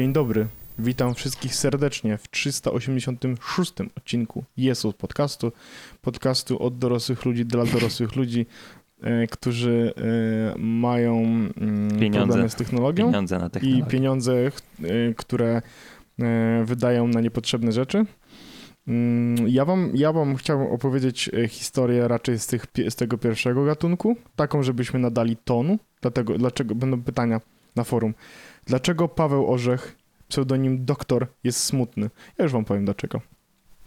Dzień dobry. Witam wszystkich serdecznie w 386 odcinku Jesus Podcastu. Podcastu od dorosłych ludzi dla dorosłych ludzi, e, którzy e, mają mm, Pieniądze. problemy z technologią Pieniądze i pieniądze, e, które wydają na niepotrzebne rzeczy. Mm, Ja wam, ja wam chciałbym opowiedzieć historię raczej z, tych, z tego pierwszego gatunku, taką, żebyśmy nadali tonu. Dlatego, dlaczego będą pytania na forum. Dlaczego Paweł Orzech, pseudonim doktor, jest smutny? Ja już wam powiem dlaczego.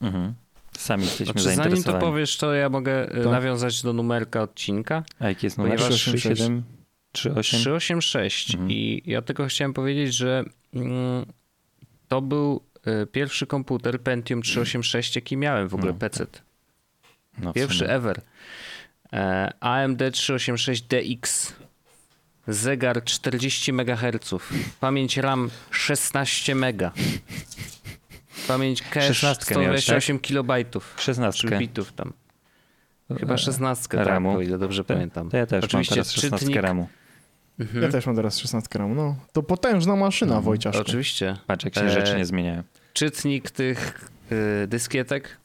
Mhm. Sami jesteśmy Znaczy, zanim to zainteresowani. powiesz, to ja mogę y, Tak. nawiązać do numerka odcinka. A jaki jest numer? Ponieważ 37? 38? 386. Mhm. I ja tylko chciałem powiedzieć, że mm, to był y, pierwszy komputer Pentium 386, jaki miałem w ogóle, No, PC. No, Pierwszy ever. E, AMD 386DX. Zegar 40 MHz. Pamięć RAM 16 MB. Pamięć cache 16 miałeś, 128 kilobajtów. 16. Czy bitów tam. Chyba 16, tak, Ramu. o ile dobrze To, pamiętam. to ja też Oczywiście mam teraz 16 czytnik- ramu. Mhm. Ja też mam teraz 16 gram. No, to potężna maszyna, Mhm. Wojciaszku. Oczywiście. Patrz, jak się E, rzeczy nie zmieniają. Czytnik tych y, dyskietek.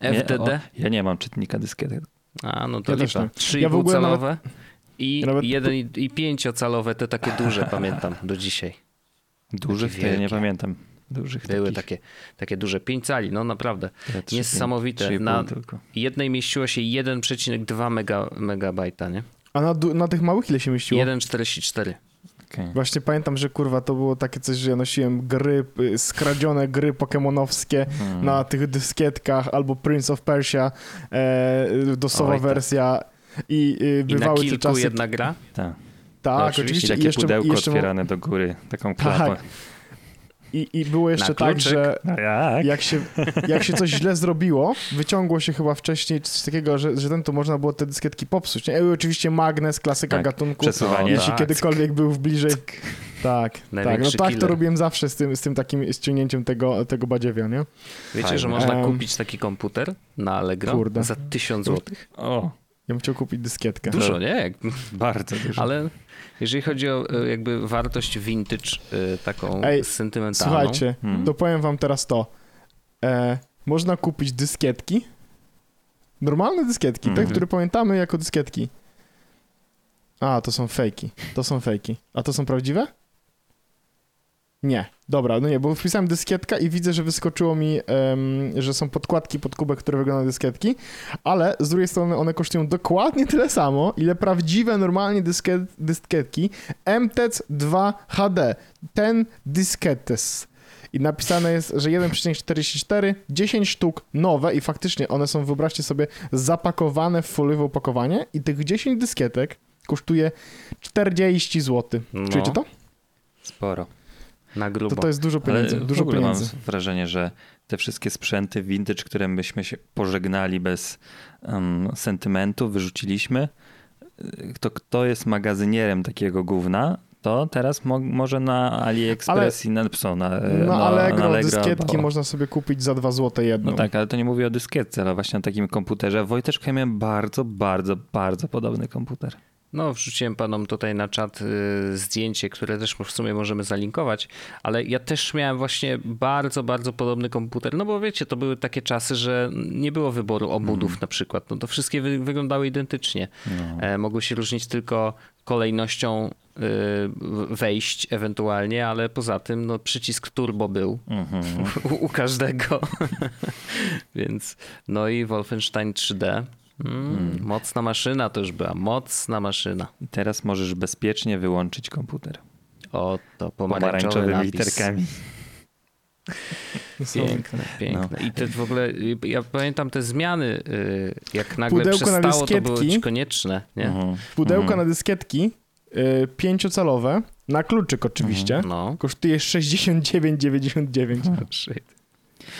Nie, FDD. o, ja nie mam czytnika dyskietek. A, no to Ja lipa. nie. 3,5 Ja w ogóle nawet- i nawet- 1 i- i 5 te takie duże pamiętam do dzisiaj. Dużych to ja nie pamiętam. Dużych Były takich. takie, takie duże 5 cali, no naprawdę. Ja trzy- Niesamowite. trzy i pół Na- tylko. Jednej mieściło się 1,2 mega, megabajta, nie? A na, na tych małych ile się mieściło? 1,44. Okej. Właśnie pamiętam, że kurwa to było takie coś, że ja nosiłem gry, y, skradzione gry pokemonowskie Hmm. na tych dyskietkach, albo Prince of Persia, e, dosowa Oj, tak. wersja i y, I na bywały te kilku czasy... jedna gra? Tak. Tak, No, oczywiście. oczywiście. Takie jeszcze, pudełko jeszcze, otwierane do góry, taką Tak. klapę. i, I było jeszcze tak, że No jak? jak się, jak się coś źle zrobiło, wyciągło się chyba wcześniej coś takiego, że, że ten to można było te dyskietki popsuć. Nie? I oczywiście magnes, klasyka Tak, gatunku. przesuwanie. Jeśli Tak. kiedykolwiek był w bliżej. Tak, tak. No Największy tak to robiłem zawsze z tym, z tym takim ściągnięciem tego, tego badziewia, nie? Wiecie, Fajne. że można kupić taki komputer na Allegro Kurde. za 1000 zł? O, Ja bym chciał kupić dyskietkę. Dużo, nie? Jak, bardzo dużo. ale jeżeli chodzi o e, jakby wartość vintage, e, taką Ej, sentymentalną. Słuchajcie, Hmm. to powiem wam teraz to. E, można kupić dyskietki. Normalne dyskietki, te, Mhm. które pamiętamy jako dyskietki. A, to są fejki. To są fejki. A to są prawdziwe? Nie. Dobra, no nie, bo wpisałem dyskietka i widzę, że wyskoczyło mi, em, że są podkładki pod kubek, które wyglądają dyskietki, ale z drugiej strony one kosztują dokładnie tyle samo, ile prawdziwe, normalnie dysket, dyskietki MTEC 2 HD. Ten dysketes. I napisane jest, że 1,44, 10 sztuk nowe i faktycznie one są, wyobraźcie sobie, zapakowane w foliowe opakowanie i tych 10 dyskietek kosztuje 40 zł. No. Czujecie to? Sporo. Na grubo. To to jest dużo Ale pieniędzy. w Dużo ogóle pieniędzy. mam wrażenie, że te wszystkie sprzęty vintage, które byśmy się pożegnali bez um, sentymentu, wyrzuciliśmy, y, to kto jest magazynierem takiego gówna, to teraz mo może na AliExpress i na, co, na, No na Allegro, na Allegro dyskietki albo- można sobie kupić za 2 zł jedną. No tak, ale to nie mówię o dyskietce, ale właśnie na takim komputerze. Wojteczka ja miałem bardzo, bardzo, bardzo podobny komputer. No, wrzuciłem panom tutaj na czat y, zdjęcie, które też w sumie możemy zalinkować, ale ja też miałem właśnie bardzo, bardzo podobny komputer, no bo wiecie, to były takie czasy, że nie było wyboru obudów na przykład, no to wszystkie wy wyglądały identycznie. No. E, mogły się różnić tylko kolejnością y, wejść ewentualnie, ale poza tym no, przycisk turbo był Mhm. u, u każdego. Więc no i Wolfenstein 3D. Mm, Mocna maszyna to już była, mocna maszyna. I teraz możesz bezpiecznie wyłączyć komputer. O, to pomarańczowy Pomarańczowymi napis. literkami. Piękne, piękne. I te w ogóle, ja pamiętam te zmiany, y, jak nagle Pudełko na przestało, to było dyskietki. ci konieczne, nie? Mhm. Pudełko Mhm. na dyskietki y, pięciocalowe, na kluczyk oczywiście, No. kosztuje 69,99.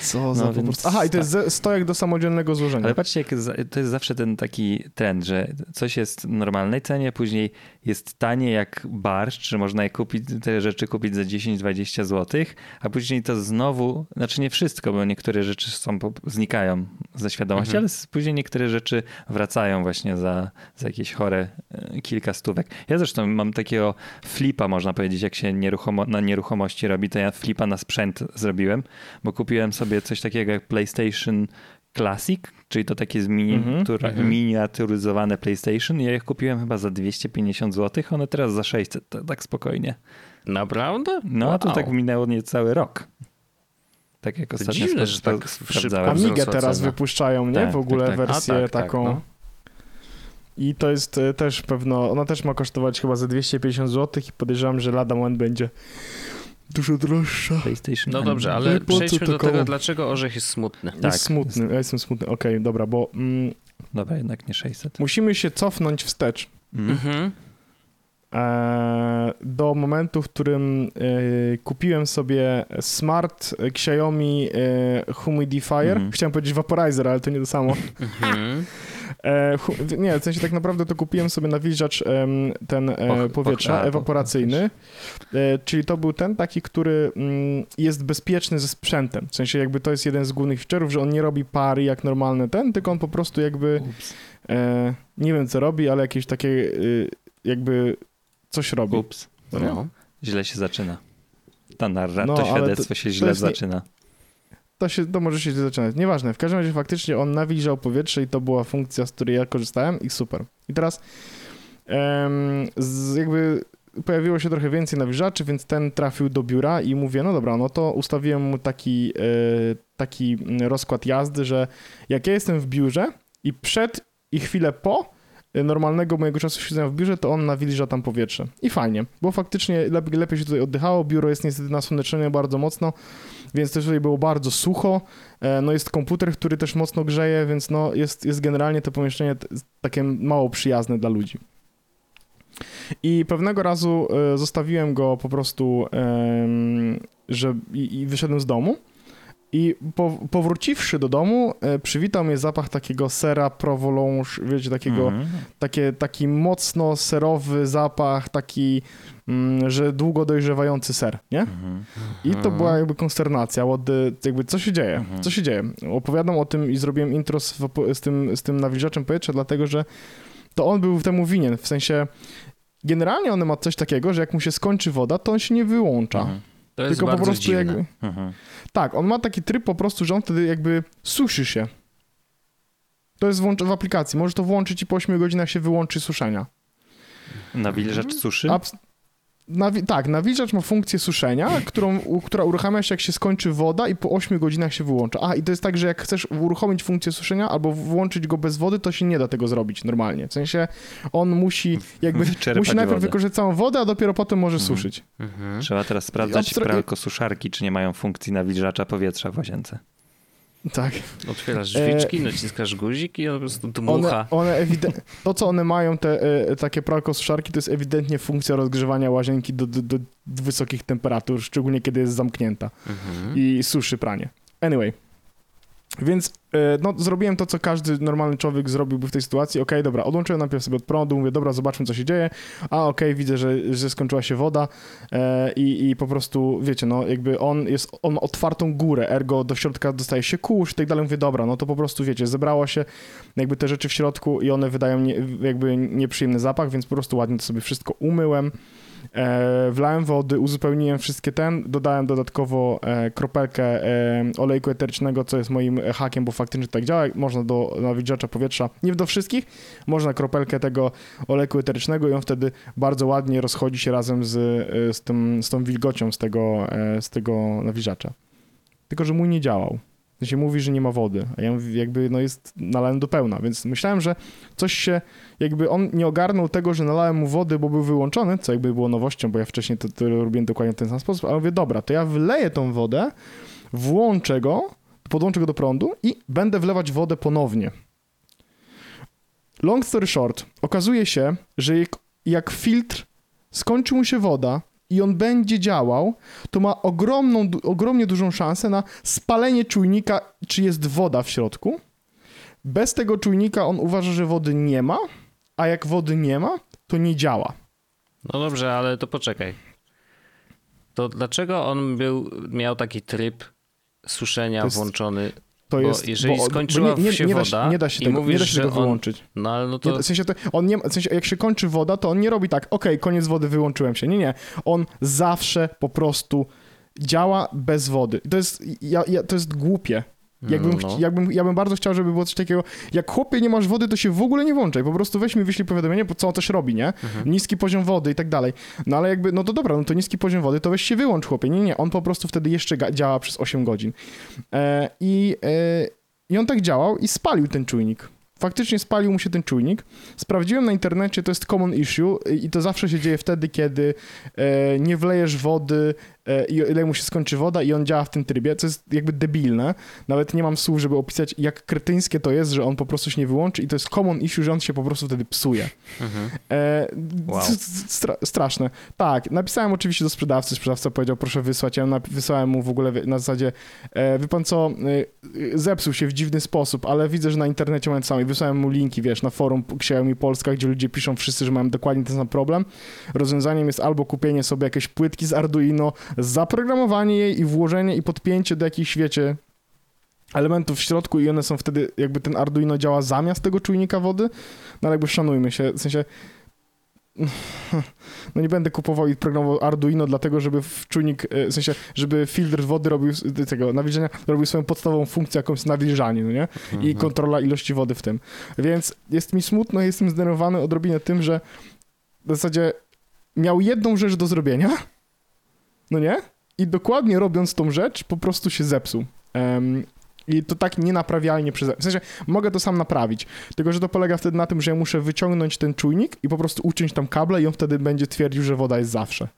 Co za No po prostu... Aha, i to jest ze- stojak do samodzielnego złożenia. Ale patrzcie, to jest zawsze ten taki trend, że coś jest w normalnej cenie, później jest tanie jak barszcz, że można je kupić, te rzeczy kupić za 10-20 zł, a później to znowu, znaczy nie wszystko, bo niektóre rzeczy są, znikają ze świadomości, Mhm. ale później niektóre rzeczy wracają właśnie za, za jakieś chore e, kilka stówek. Ja zresztą mam takiego flipa, można powiedzieć, jak się nieruchomo, na nieruchomości robi, to ja flipa na sprzęt zrobiłem, bo kupiłem sobie coś takiego jak PlayStation Classic, czyli to takie Mhm, tura- mhm. miniaturyzowane PlayStation. Ja je kupiłem chyba za 250 zł, one teraz za 600, to tak spokojnie. Naprawdę? No a to Wow. tak minęło niecały rok. Tak jak ostatnio dziwne, że tak szybko Amigę teraz cena. wypuszczają, nie? Tak, w ogóle tak, tak. wersję A, tak, tak, taką. no. I to jest e, też pewno, ona też ma kosztować chyba za 250 zł i podejrzewam, że lada moment będzie dużo droższa. PlayStation. No dobrze, No ale i po przejdźmy to do tego, koło? dlaczego orzech jest smutny. Tak. jest smutny, ja jestem smutny. Okej, dobra, bo mm, Dobra, jednak nie 600. musimy się cofnąć wstecz Mm. Mhm. e, do momentu, w którym e, kupiłem sobie smart Xiaomi e, Humidifier. Mhm. Chciałem powiedzieć vaporizer, ale to nie to samo. Mhm. E, hu, nie, w sensie tak naprawdę to kupiłem sobie nawilżacz em, ten e, powietrza och, ewaporacyjny, e, czyli to był ten taki, który mm, jest bezpieczny ze sprzętem. W sensie jakby to jest jeden z głównych feature'ów, że on nie robi pary jak normalny ten, tylko on po prostu jakby e, nie wiem co robi, ale jakieś takie y, jakby coś robi. Ups. No? No. Źle się zaczyna. Ta narra, No, to świadectwo to- się to źle nie- zaczyna. To, się, to może się zaczynać. Nieważne, w każdym razie faktycznie on nawilżał powietrze i to była funkcja, z której ja korzystałem i super. I teraz em, z, jakby pojawiło się trochę więcej nawilżaczy, więc ten trafił do biura i mówię, no dobra, no to ustawiłem mu taki, e, taki rozkład jazdy, że jak ja jestem w biurze i przed i chwilę po e, normalnego mojego czasu siedzenia w biurze, to on nawilża tam powietrze. I fajnie, bo faktycznie lepiej, lepiej się tutaj oddychało, biuro jest niestety nasłonecznione bardzo mocno, więc też tutaj było bardzo sucho. E, No jest komputer, który też mocno grzeje, więc no jest, jest generalnie to pomieszczenie takie mało przyjazne dla ludzi. I pewnego razu e, zostawiłem go po prostu, że i, i wyszedłem z domu. I po, powróciwszy do domu, e, przywitał mnie zapach takiego sera provolone, wiecie, takiego Mhm. takie, taki mocno serowy zapach, taki, mm, że długo dojrzewający ser, nie? Mhm. I to była jakby konsternacja, od, jakby co się dzieje, Mhm. co się dzieje. Opowiadam o tym i zrobiłem intro z, z, tym, z tym nawilżaczem powietrza, dlatego że to on był temu winien, w sensie generalnie on ma coś takiego, że jak mu się skończy woda, to on się nie wyłącza. To jest Tylko po prostu dziwne. jakby... Mhm. Tak, on ma taki tryb po prostu, że on wtedy jakby suszy się. To jest włącz- w aplikacji. Możesz to włączyć i po 8 godzinach się wyłączy suszenia. Nawilżacz suszy? Abs- nawi- tak, nawilżacz ma funkcję suszenia, którą, u, która uruchamia się jak się skończy woda i po 8 godzinach się wyłącza. A, i to jest tak, że jak chcesz uruchomić funkcję suszenia albo włączyć go bez wody, to się nie da tego zrobić normalnie. W sensie on musi jakby, musi najpierw wodę. wykorzystać całą wodę, a dopiero potem może Mhm. suszyć. Mhm. Trzeba teraz sprawdzać Abstra- pralko suszarki, czy nie mają funkcji nawilżacza powietrza w łazience. Tak. Otwierasz E, drzwiczki, naciskasz guzik i on po prostu One, dmucha. one ewide- to, co one mają, te e, takie pralkosuszarki, to jest ewidentnie funkcja rozgrzewania łazienki do, do, do wysokich temperatur, szczególnie kiedy jest zamknięta. Mhm. i suszy pranie. Anyway. Więc e, no, zrobiłem to, co każdy normalny człowiek zrobiłby w tej sytuacji. Okej, dobra, odłączyłem najpierw sobie od prądu, mówię, dobra, zobaczmy, co się dzieje. A okej, widzę, że, że skończyła się woda e, i, i po prostu, wiecie, no jakby on jest, on ma otwartą górę, ergo do środka dostaje się kurz i tak dalej. Mówię, dobra, no to po prostu, wiecie, zebrało się jakby te rzeczy w środku i one wydają nie, jakby nieprzyjemny zapach, więc po prostu ładnie to sobie wszystko umyłem. E, wlałem wody, uzupełniłem wszystkie ten, dodałem dodatkowo e, kropelkę e, olejku eterycznego, co jest moim hakiem, bo faktycznie tak działa. Można do nawilżacza powietrza, nie do wszystkich, można kropelkę tego olejku eterycznego i on wtedy bardzo ładnie rozchodzi się razem z, e, z, tym, z tą wilgocią z tego, e, z tego nawilżacza. Tylko, że mój nie działał. Sensie mówi, że nie ma wody, a ja mówię, jakby no jest nalałem do pełna, więc myślałem, że coś się jakby on nie ogarnął tego, że nalałem mu wody, bo był wyłączony, co jakby było nowością, bo ja wcześniej to, to robiłem dokładnie w ten sam sposób, ale mówię, dobra, to ja wleję tą wodę, włączę go, podłączę go do prądu i będę wlewać wodę ponownie. Long story short, okazuje się, że jak, jak filtr skończy mu się woda i on będzie działał, to ma ogromną, ogromnie dużą szansę na spalenie czujnika, czy jest woda w środku. Bez tego czujnika on uważa, że wody nie ma, a jak wody nie ma, to nie działa. No dobrze, ale to poczekaj. To dlaczego on był, miał taki tryb suszenia jest- włączony? To Bo jest, jeżeli bo, skończyła nie, nie, się nie da woda nie da się tego, nie mówisz, da się tego on- wyłączyć. No ale no to... Nie, w sensie, to, on nie, w sensie, jak się kończy woda, to on nie robi tak, okej, koniec wody, wyłączyłem się. Nie, nie. On zawsze po prostu działa bez wody. To jest, ja, ja, to jest głupie. Jakbym, no. chci- jakbym, ja bym bardzo chciał, żeby było coś takiego, jak chłopie nie masz wody, to się w ogóle nie włączaj, po prostu weź mi wyślij powiadomienie, co on też robi, nie? Mhm. Niski poziom wody i tak dalej. No ale jakby, no to dobra, no to niski poziom wody, to weź się wyłącz chłopie. Nie, nie, on po prostu wtedy jeszcze działa przez 8 godzin. E, i, e, I on tak działał i spalił ten czujnik. Faktycznie spalił mu się ten czujnik. Sprawdziłem na internecie, to jest common issue i to zawsze się dzieje wtedy, kiedy e, nie wlejesz wody i ile mu się skończy woda i on działa w tym trybie, co jest jakby debilne. Nawet nie mam słów, żeby opisać, jak kretyńskie to jest, że on po prostu się nie wyłączy i to jest common issue, że on się po prostu wtedy psuje. Mhm. E, Wow. stra straszne. Tak, napisałem oczywiście do sprzedawcy, sprzedawca powiedział, proszę wysłać, ja wysłałem mu w ogóle na zasadzie, e, wie pan co, e, zepsuł się w dziwny sposób, ale widzę, że na internecie mają to samo i wysłałem mu linki, wiesz, na forum Xiaomi Polska, gdzie ludzie piszą wszyscy, że mają dokładnie ten sam problem. Rozwiązaniem jest albo kupienie sobie jakiejś płytki z Arduino, zaprogramowanie jej i włożenie i podpięcie do jakichś, wiecie, elementów w środku i one są wtedy, jakby ten Arduino działa zamiast tego czujnika wody, no ale jakby szanujmy się, w sensie no nie będę kupował i programował Arduino dlatego, żeby w czujnik, e, w sensie, żeby filtr wody robił, s- tego nawilżenia, robił swoją podstawową funkcję jakąś nawilżanie, no nie? I Mhm. kontrola ilości wody w tym. Więc jest mi smutno, jestem zdenerwowany odrobinę tym, że w zasadzie miał jedną rzecz do zrobienia, no nie? I dokładnie robiąc tą rzecz, po prostu się zepsuł. Em, I to tak nienaprawialnie przez... W sensie, mogę to sam naprawić, tylko że to polega wtedy na tym, że ja muszę wyciągnąć ten czujnik i po prostu uciąć tam kable i on wtedy będzie twierdził, że woda jest zawsze.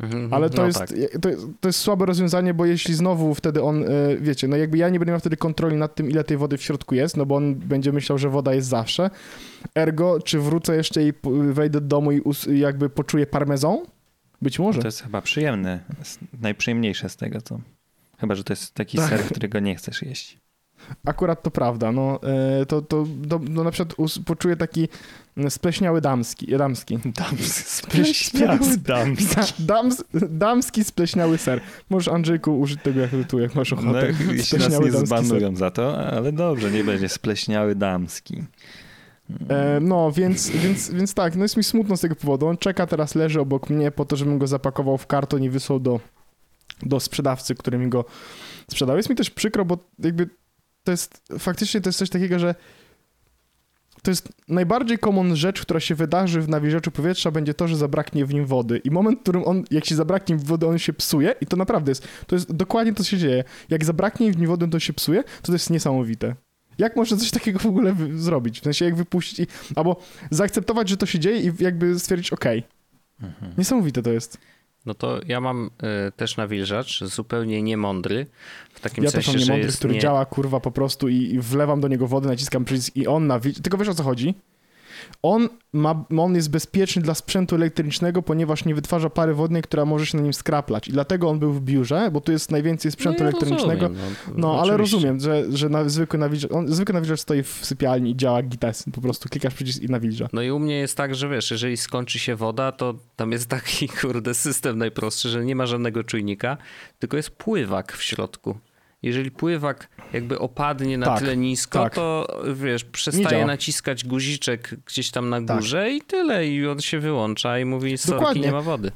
Mhm. Ale to, No jest, tak. to, jest, to jest słabe rozwiązanie, bo jeśli znowu wtedy on, e, wiecie, no jakby ja nie będę miał wtedy kontroli nad tym, ile tej wody w środku jest, no bo on będzie myślał, że woda jest zawsze. Ergo, czy wrócę jeszcze i wejdę do domu i jakby poczuję parmezan? Być może. To jest chyba przyjemne, najprzyjemniejsze z tego, co... Chyba, że to jest taki Tak. ser, którego nie chcesz jeść. Akurat to prawda, no e, to, to, to no na przykład poczuję taki mm, spleśniały damski, damski. Spleśniały damski. Da, dams, damski spleśniały ser. Możesz Andrzejku użyć tego jak tu, jak masz No, ochotę. jeśli nas nie damski ser. zbanują za to, ale dobrze, nie będzie spleśniały damski. E, no, więc, więc, więc tak, no jest mi smutno z tego powodu. On czeka, teraz leży obok mnie po to, żebym go zapakował w karton i wysłał do, do sprzedawcy, który mi go sprzedał. Jest mi też przykro, bo jakby to jest, faktycznie to jest coś takiego, że to jest najbardziej common rzecz, która się wydarzy w nawilżaczu powietrza, będzie to, że zabraknie w nim wody. I moment, w którym on, jak się zabraknie wody, on się psuje i to naprawdę jest, to jest dokładnie to, co się dzieje. Jak zabraknie w nim wody, to się psuje, to to jest niesamowite. Jak można coś takiego w ogóle zrobić? W sensie jak wypuścić, i, albo zaakceptować, że to się dzieje i jakby stwierdzić, okej. Mhm. Niesamowite to jest. No to ja mam y, też nawilżacz, zupełnie niemądry, w takim Ja sensie, też mam że niemądry, jest który nie... działa kurwa po prostu i, i wlewam do niego wodę, naciskam przycisk i on nawilży. Tylko wiesz o co chodzi? On, ma, on jest bezpieczny dla sprzętu elektrycznego, ponieważ nie wytwarza pary wodnej, która może się na nim skraplać. I dlatego on był w biurze, bo tu jest najwięcej sprzętu No ja elektronicznego. rozumiem, No, ale oczywiście. rozumiem, że, że na, zwykły, nawilżacz, on, zwykły nawilżacz stoi w sypialni i działa gites. Po prostu klikasz przycisk i nawilża. No i u mnie jest tak, że wiesz, jeżeli skończy się woda, to tam jest taki kurde system najprostszy, że nie ma żadnego czujnika, tylko jest pływak w środku. Jeżeli pływak jakby opadnie na Tak, tyle nisko, tak. to wiesz, przestaje naciskać guziczek gdzieś tam na Tak. górze i tyle. I on się wyłącza i mówi, sorki, Dokładnie. nie ma wody.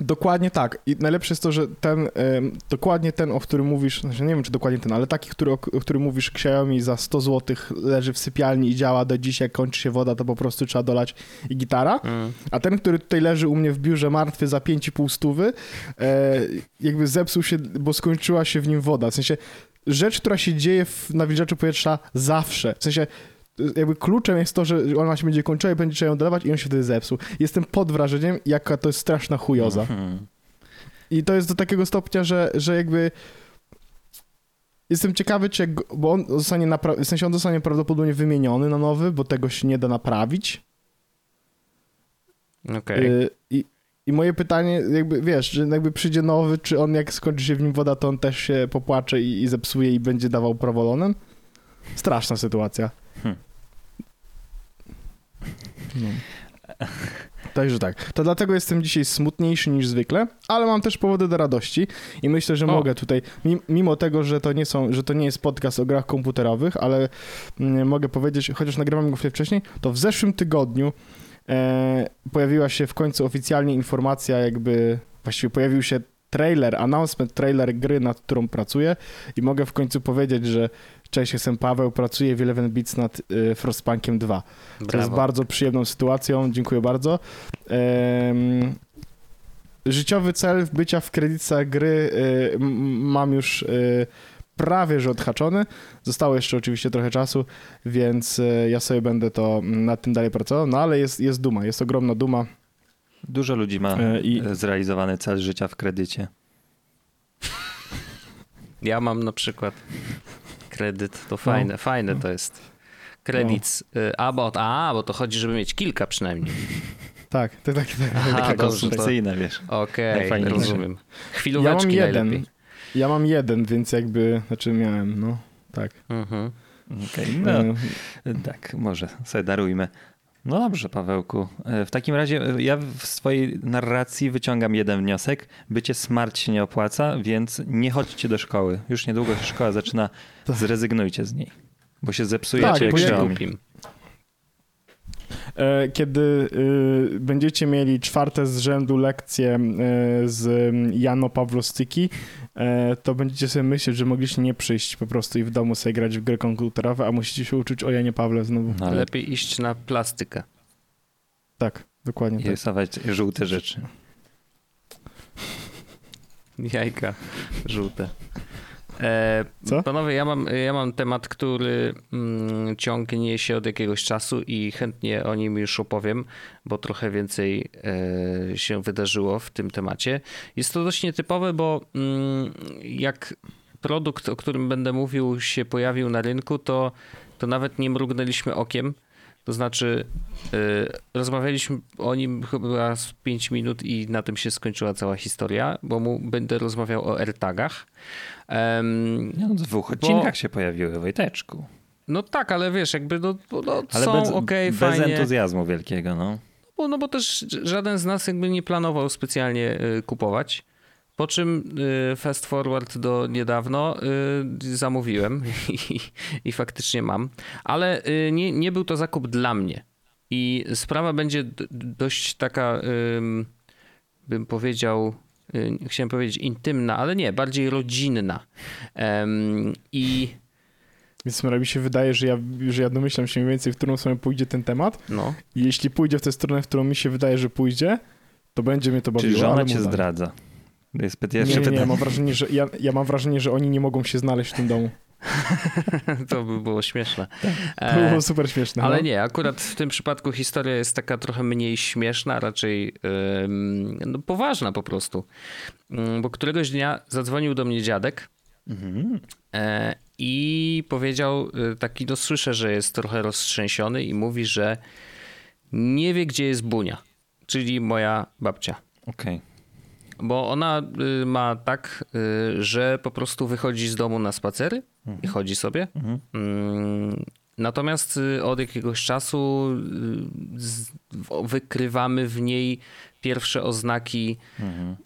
Dokładnie tak. I najlepsze jest to, że ten, dokładnie ten, o którym mówisz, znaczy nie wiem, czy dokładnie ten, ale taki, który, o, o którym mówisz, Xiaomi za 100 zł leży w sypialni i działa do dzisiaj, jak kończy się woda, to po prostu trzeba dolać i gitara. Mm. A ten, który tutaj leży u mnie w biurze martwy za 5,5 stówy, e, jakby zepsuł się, bo skończyła się w nim woda. W sensie rzecz, która się dzieje w nawilżaczu powietrza zawsze. W sensie jakby kluczem jest to, że ona się będzie kończyła i będzie trzeba ją dolewać i on się wtedy zepsuł. Jestem pod wrażeniem, jaka to jest straszna chujoza. Mhm. I to jest do takiego stopnia, że, że jakby jestem ciekawy, czy jak, bo on zostanie, napra- w sensie on zostanie prawdopodobnie wymieniony na nowy, bo tego się nie da naprawić. Okej. Y, I I moje pytanie, jakby wiesz, że jakby przyjdzie nowy, czy on jak skończy się w nim woda, to on też się popłacze i, i zepsuje i będzie dawał prawolonem? Straszna sytuacja. Hmm. No. Także tak. To dlatego jestem dzisiaj smutniejszy niż zwykle, ale mam też powody do radości i myślę, że O. mogę tutaj, mi- mimo tego, że to nie są, że to nie jest podcast o grach komputerowych, ale mm, mogę powiedzieć, chociaż nagrywam go wcześniej, to w zeszłym tygodniu e, pojawiła się w końcu oficjalnie informacja, jakby właściwie pojawił się trailer, announcement trailer gry, nad którą pracuję i mogę w końcu powiedzieć, że cześć, jestem Paweł, pracuję w Eleven Beats nad y, Frostpunkiem 2. To jest Brawo. bardzo przyjemną sytuacją, dziękuję bardzo. Życiowy cel bycia w kredytach gry y, mam już y, prawie że odhaczony. Zostało jeszcze oczywiście trochę czasu, więc ja sobie będę to nad tym dalej pracował, no ale jest, jest duma, jest ogromna duma. Dużo ludzi ma E, i- e, zrealizowany cel życia w kredycie. Ja mam na przykład kredyt, to fajne, No. fajne to jest. Kredyt, y, a bo, a, bo to chodzi, żeby mieć kilka przynajmniej. Tak, to tak, tak. Aha, Takie to- konstrukcyjne, wiesz. Okej, Najfajniejsze. rozumiem. Ja Chwilóweczki mam jeden. najlepiej. Ja mam jeden, więc jakby, znaczy miałem, no, tak. Mhm. Okej, no, E, tak, może sobie darujmy. No dobrze, Pawełku. E, W takim razie e, ja w swojej narracji wyciągam jeden wniosek. Bycie smart się nie opłaca, więc nie chodźcie do szkoły. Już niedługo się szkoła zaczyna, zrezygnujcie z niej. Bo się zepsujecie Tak, jak Xiaomi. E, kiedy y, będziecie mieli czwarte z rzędu lekcje y, z Jano Pawlostyki, e, to będziecie sobie myśleć, że mogliście nie przyjść po prostu i w domu sobie grać w gry komputerowe, a musicie się uczyć o Janie Pawle znowu. No, ale Lepiej iść na plastykę. Tak, dokładnie i tak. rysować żółte rzeczy. Jajka żółte. E, Co? Panowie, ja mam, ja mam temat, który mm, ciągnie się od jakiegoś czasu i chętnie o nim już opowiem, bo trochę więcej e, się wydarzyło w tym temacie. Jest to dość nietypowe, bo mm, jak produkt, o którym będę mówił, się pojawił na rynku, to, to nawet nie mrugnęliśmy okiem. To znaczy, y, rozmawialiśmy o nim chyba z 5 minut i na tym się skończyła cała historia, bo mu będę rozmawiał o AirTagach. Em, No, w dwóch odcinkach się pojawiły, Wojteczku. no tak, ale wiesz, jakby no, no Ale są bez, okej, bez fajnie. entuzjazmu wielkiego, no. Bo, no bo też żaden z nas jakby nie planował specjalnie y, kupować. Po czym y, fast forward do niedawno y, zamówiłem i, i faktycznie mam. Ale y, nie, nie był to zakup dla mnie. I sprawa będzie dość taka, ym, bym powiedział, chciałem powiedzieć intymna, ale nie, bardziej rodzinna. I Więc mi się wydaje, że ja, że ja domyślam się mniej więcej, w którą stronę pójdzie ten temat no, i jeśli pójdzie w tę stronę, w którą mi się wydaje, że pójdzie, to będzie mnie to bawiło. Czyli żona cię zdradza. To jest Nie, pierwsze nie, nie, ja mam wrażenie, że, ja, ja mam wrażenie, że oni nie mogą się znaleźć w tym domu. to by było śmieszne. To E, było super śmieszne. Ale no. nie, akurat w tym przypadku historia jest taka trochę mniej śmieszna, raczej ym, no, poważna po prostu. Ym, Bo któregoś dnia zadzwonił do mnie dziadek Mhm. e, i powiedział y, taki, no słyszę, że jest trochę roztrzęsiony i mówi, że nie wie, gdzie jest Bunia, czyli moja babcia. Okej. Bo ona y, ma tak, y, że po prostu wychodzi z domu na spacery i chodzi sobie. Mhm. Mm, Natomiast y, od jakiegoś czasu wykrywamy w niej pierwsze oznaki Mhm.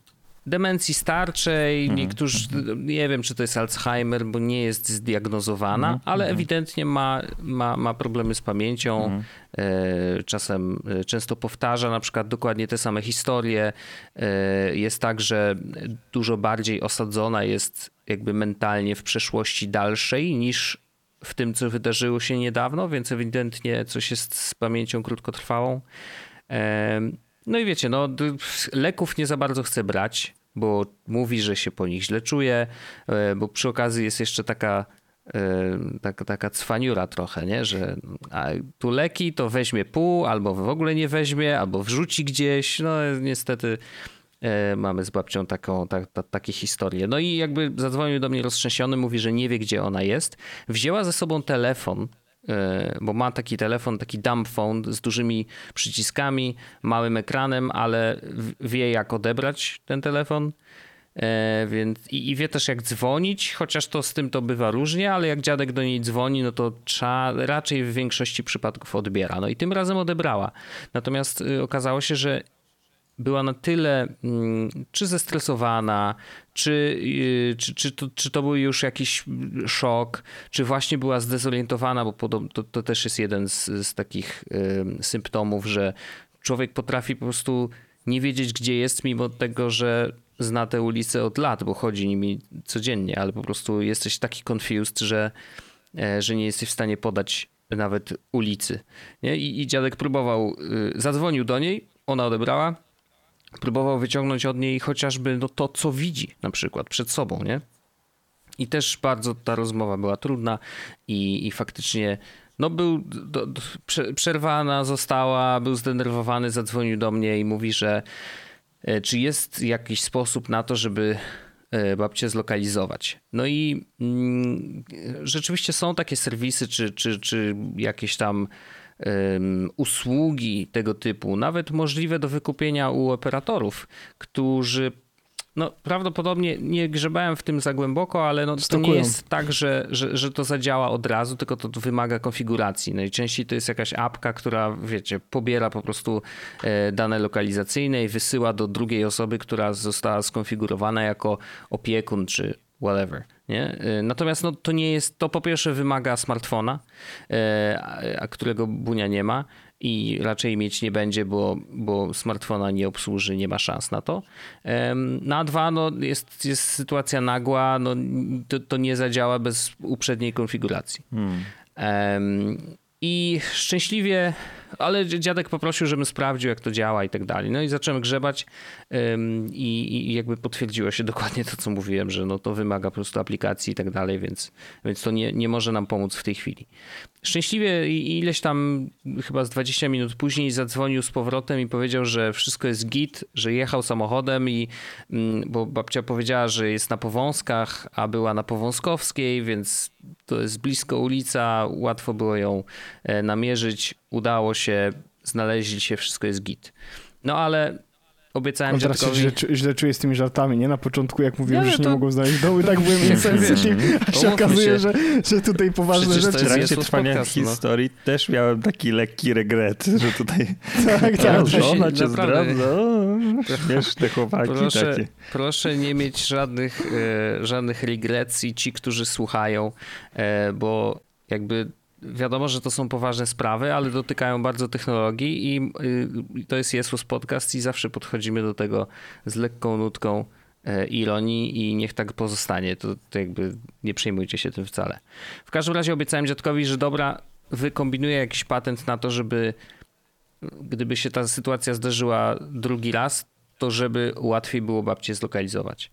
Demencji starczej. Niektórzy, nie wiem, czy to jest Alzheimer, bo nie jest zdiagnozowana, Mhm, ale ewidentnie ma, ma, ma problemy z pamięcią. Mhm. E, Czasem e, często powtarza na przykład dokładnie te same historie. E, Jest tak, że dużo bardziej osadzona jest jakby mentalnie w przeszłości dalszej niż w tym, co wydarzyło się niedawno, więc ewidentnie coś jest z pamięcią krótkotrwałą. E, No i wiecie, no, leków nie za bardzo chce brać, bo mówi, że się po nich źle czuje, bo przy okazji jest jeszcze taka e, taka, taka cwaniura trochę, nie? że tu leki to weźmie pół, albo w ogóle nie weźmie, albo wrzuci gdzieś. No niestety e, mamy z babcią taką, ta, ta, takie historie. No i jakby zadzwonił do mnie roztrzęsiony, mówi, że nie wie, gdzie ona jest. Wzięła ze sobą telefon bo ma taki telefon, taki dumb phone z dużymi przyciskami, małym ekranem, ale wie jak odebrać ten telefon. E, więc i, i, wie też jak dzwonić, chociaż to z tym to bywa różnie, ale jak dziadek do niej dzwoni, no to trzeba, raczej w większości przypadków odbiera. No i tym razem odebrała. Natomiast y, okazało się, że była na tyle mm, czy zestresowana, czy, y, czy, czy, to, czy to był już jakiś szok, czy właśnie była zdezorientowana, bo to, to też jest jeden z, z takich y, symptomów, że człowiek potrafi po prostu nie wiedzieć, gdzie jest, mimo tego, że zna te ulice od lat, bo chodzi nimi codziennie, ale po prostu jesteś taki confused, że, e, że nie jesteś w stanie podać nawet ulicy. Nie? I, I dziadek próbował, y, zadzwonił do niej, ona odebrała, próbował wyciągnąć od niej chociażby no, to, co widzi na przykład przed sobą, nie? I też bardzo ta rozmowa była trudna i, i faktycznie no był do, do, przerwana została, był zdenerwowany, zadzwonił do mnie i mówi, że e, czy jest jakiś sposób na to, żeby e, babcię zlokalizować. No i mm, rzeczywiście są takie serwisy, czy, czy, czy jakieś tam usługi tego typu, nawet możliwe do wykupienia u operatorów, którzy no, prawdopodobnie nie grzebałem w tym za głęboko, ale no, to nie jest tak, że, że, że to zadziała od razu, tylko to wymaga konfiguracji. Najczęściej to jest jakaś apka, która, wiecie, pobiera po prostu e, dane lokalizacyjne i wysyła do drugiej osoby, która została skonfigurowana jako opiekun czy whatever. Nie? E, natomiast no, to nie jest, to po pierwsze wymaga smartfona, e, a którego Bunia nie ma i raczej mieć nie będzie, bo, bo smartfona nie obsłuży, nie ma szans na to. Na dwa no, jest, jest sytuacja nagła, no, to, to nie zadziała bez uprzedniej konfiguracji. Hmm. I szczęśliwie, ale dziadek poprosił, żebym sprawdził, jak to działa i tak dalej. No i zacząłem grzebać i, i, jakby potwierdziło się dokładnie to, co mówiłem, że no to wymaga po prostu aplikacji i tak dalej, więc, więc to nie, nie może nam pomóc w tej chwili. Szczęśliwie ileś tam, chyba z 20 minut później zadzwonił z powrotem i powiedział, że wszystko jest git, że jechał samochodem i, mm, bo babcia powiedziała, że jest na Powązkach, a była na Powązkowskiej, więc to jest blisko ulica, łatwo było ją e, namierzyć, udało się, znaleźli się, wszystko jest git. No ale Obiecałem On teraz się źle, źle czuję z tymi żartami, nie? Na początku, jak mówiłem, że to... nie mogą znaleźć domu, tak byłem insensitive, a się okazuje, że, że tutaj poważne Przecież rzeczy... W trakcie trwania podcast, no. historii no. też miałem taki lekki regret, że tutaj... tak, tak. Że ona cię zdradza. Śmieszne chłopaki proszę, takie. Proszę nie mieć żadnych, e, żadnych regrecji ci, którzy słuchają, e, bo jakby wiadomo, że to są poważne sprawy, ale dotykają bardzo technologii i y, to jest Jesus Podcast i zawsze podchodzimy do tego z lekką nutką e, ironii i niech tak pozostanie. To, to jakby nie przejmujcie się tym wcale. W każdym razie obiecałem dziadkowi, że dobra, wykombinuję jakiś patent na to, żeby gdyby się ta sytuacja zdarzyła drugi raz, to żeby łatwiej było babcię zlokalizować.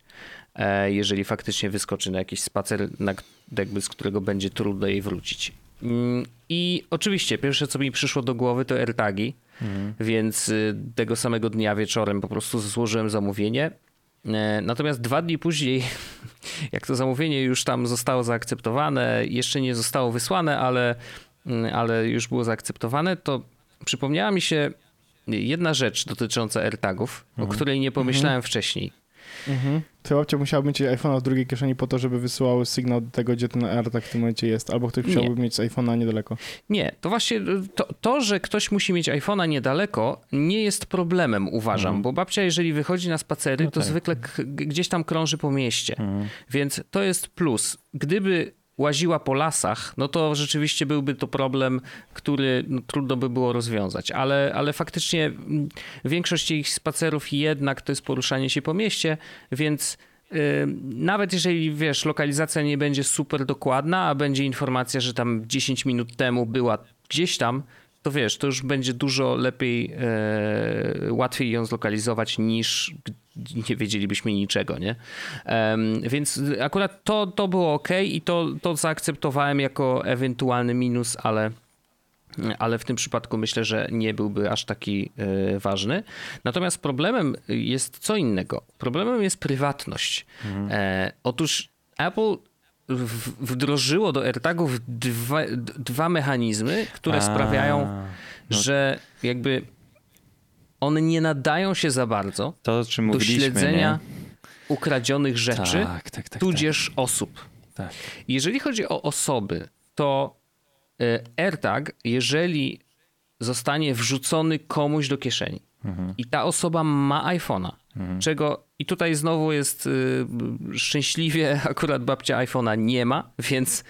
E, jeżeli faktycznie wyskoczy na jakiś spacer, na, jakby z którego będzie trudno jej wrócić. Mm, I oczywiście pierwsze, co mi przyszło do głowy, to AirTagi, mhm. więc y, tego samego dnia wieczorem po prostu złożyłem zamówienie. E, natomiast dwa dni później, jak to zamówienie już tam zostało zaakceptowane, jeszcze nie zostało wysłane, ale, mm, ale już było zaakceptowane, to przypomniała mi się jedna rzecz dotycząca AirTagów, mhm. o której nie pomyślałem mhm. wcześniej. Mhm. Ty babcia musiała mieć iPhone'a w drugiej kieszeni po to, żeby wysyłały sygnał do tego, gdzie ten AirTag w tym momencie jest, albo ktoś musiałby mieć z iPhone'a niedaleko. Nie, to właśnie to, to, że ktoś musi mieć iPhone'a niedaleko nie jest problemem, uważam, mhm. bo babcia jeżeli wychodzi na spacery, no to tak. zwykle gdzieś tam krąży po mieście, mhm. więc to jest plus. Gdyby łaziła po lasach, no to rzeczywiście byłby to problem, który no, trudno by było rozwiązać. Ale, ale faktycznie mm, większość ich spacerów jednak to jest poruszanie się po mieście, więc yy, nawet jeżeli wiesz, lokalizacja nie będzie super dokładna, a będzie informacja, że tam 10 minut temu była gdzieś tam, to wiesz, to już będzie dużo lepiej, e, łatwiej ją zlokalizować niż nie wiedzielibyśmy niczego, nie? Um, więc akurat to, to było ok i to, to zaakceptowałem jako ewentualny minus, ale, ale w tym przypadku myślę, że nie byłby aż taki e, ważny. Natomiast problemem jest co innego. Problemem jest prywatność. Mhm. E, otóż Apple wdrożyło do AirTagów dwa, dwa mechanizmy, które A, sprawiają, no. że jakby one nie nadają się za bardzo to, do śledzenia nie? ukradzionych rzeczy, tak, tak, tak, tudzież tak. osób. Tak. Jeżeli chodzi o osoby, to e, AirTag, jeżeli zostanie wrzucony komuś do kieszeni mhm. i ta osoba ma iPhone'a, mhm. czego i tutaj znowu jest y, szczęśliwie akurat babcia iPhone'a nie ma, więc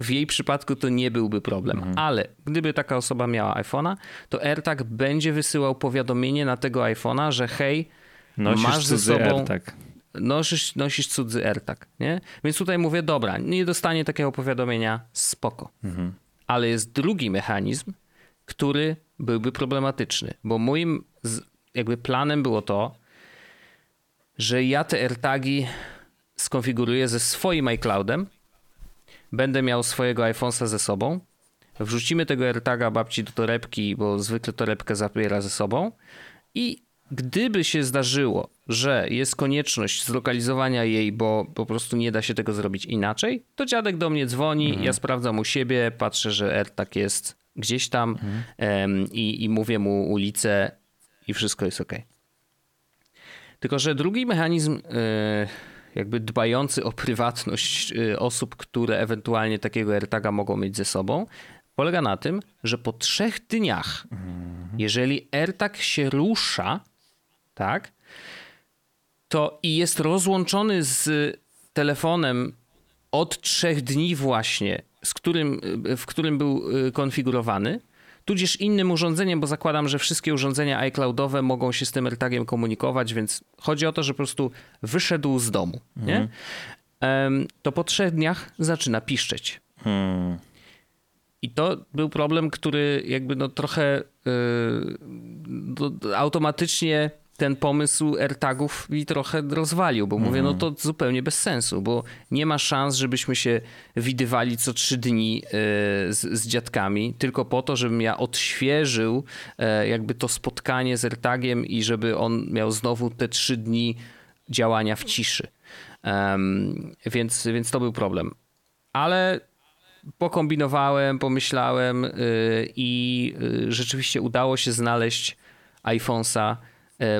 w jej przypadku to nie byłby problem. Mhm. Ale gdyby taka osoba miała iPhone'a, to AirTag będzie wysyłał powiadomienie na tego iPhone'a, że hej, Nosisz masz ze sobą... AirTag. Nosisz, nosisz cudzy AirTag, nie? Więc tutaj mówię, dobra, nie dostanie takiego powiadomienia, spoko. Mhm. Ale jest drugi mechanizm, który byłby problematyczny, bo moim jakby planem było to, że ja te AirTagi skonfiguruję ze swoim iCloudem, będę miał swojego iPhone'a ze sobą, wrzucimy tego AirTaga babci do torebki, bo zwykle torebkę zabiera ze sobą i gdyby się zdarzyło, że jest konieczność zlokalizowania jej, bo po prostu nie da się tego zrobić inaczej, to dziadek do mnie dzwoni, mhm. ja sprawdzam u siebie, patrzę, że AirTag jest gdzieś tam mhm. i, i mówię mu ulicę i wszystko jest ok. Tylko, że drugi mechanizm, e, jakby dbający o prywatność e, osób, które ewentualnie takiego AirTaga mogą mieć ze sobą, polega na tym, że po trzech dniach, jeżeli AirTag się rusza, tak, to i jest rozłączony z telefonem od trzech dni właśnie, z którym, w którym był e, konfigurowany, tudzież innym urządzeniem, bo zakładam, że wszystkie urządzenia iCloudowe mogą się z tym AirTagiem komunikować, więc chodzi o to, że po prostu wyszedł z domu, mhm. nie? to po trzech dniach zaczyna piszczeć. Hmm. I to był problem, który jakby no trochę yy, automatycznie ten pomysł AirTagów mi trochę rozwalił, bo mówię, no mhm. to zupełnie bez sensu, bo nie ma szans, żebyśmy się widywali co trzy dni e, z, z dziadkami, tylko po to, żebym ja odświeżył e, jakby to spotkanie z AirTagiem i żeby on miał znowu te trzy dni działania w ciszy. Um, więc, więc to był problem. Ale pokombinowałem, pomyślałem yy, i yy, rzeczywiście udało się znaleźć iPhone'a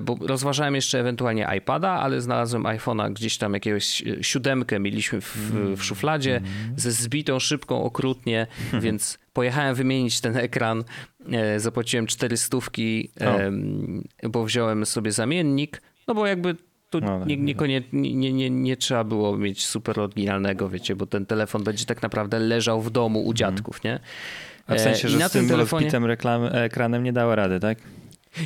bo rozważałem jeszcze ewentualnie iPada, ale znalazłem iPhone'a gdzieś tam jakiegoś e, siódemkę mieliśmy w, w szufladzie mm. ze zbitą szybką okrutnie, więc pojechałem wymienić ten ekran, e, zapłaciłem cztery stówki, bo wziąłem sobie zamiennik, no bo jakby tu no, nie, nie, nie, nie, nie trzeba było mieć super oryginalnego, wiecie, bo ten telefon będzie tak naprawdę leżał w domu u mhm. dziadków, nie? A w sensie, że I na z tym, telefonie... rozbitym reklam, ekranem nie dało rady, tak?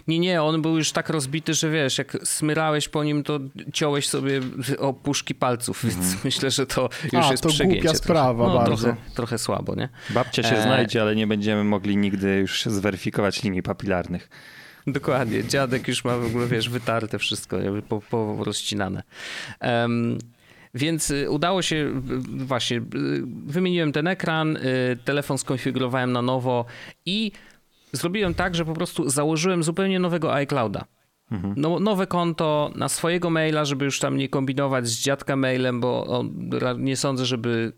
Nie, nie, on był już tak rozbity, że wiesz, jak smyrałeś po nim, to ciąłeś sobie opuszki palców, więc mm. myślę, że to już A, jest to przegięcie. głupia sprawa no, bardzo. Trochę, trochę słabo, nie? Babcia się e... znajdzie, ale nie będziemy mogli nigdy już zweryfikować linii papilarnych. Dokładnie, dziadek już ma w ogóle, wiesz, wytarte wszystko, po, po rozcinane. Um, więc y, udało się, właśnie, y, wymieniłem ten ekran, y, telefon skonfigurowałem na nowo i zrobiłem tak, że po prostu założyłem zupełnie nowego iClouda. Mhm. No, nowe konto na swojego maila, żeby już tam nie kombinować z dziadka mailem, bo on, nie sądzę, żeby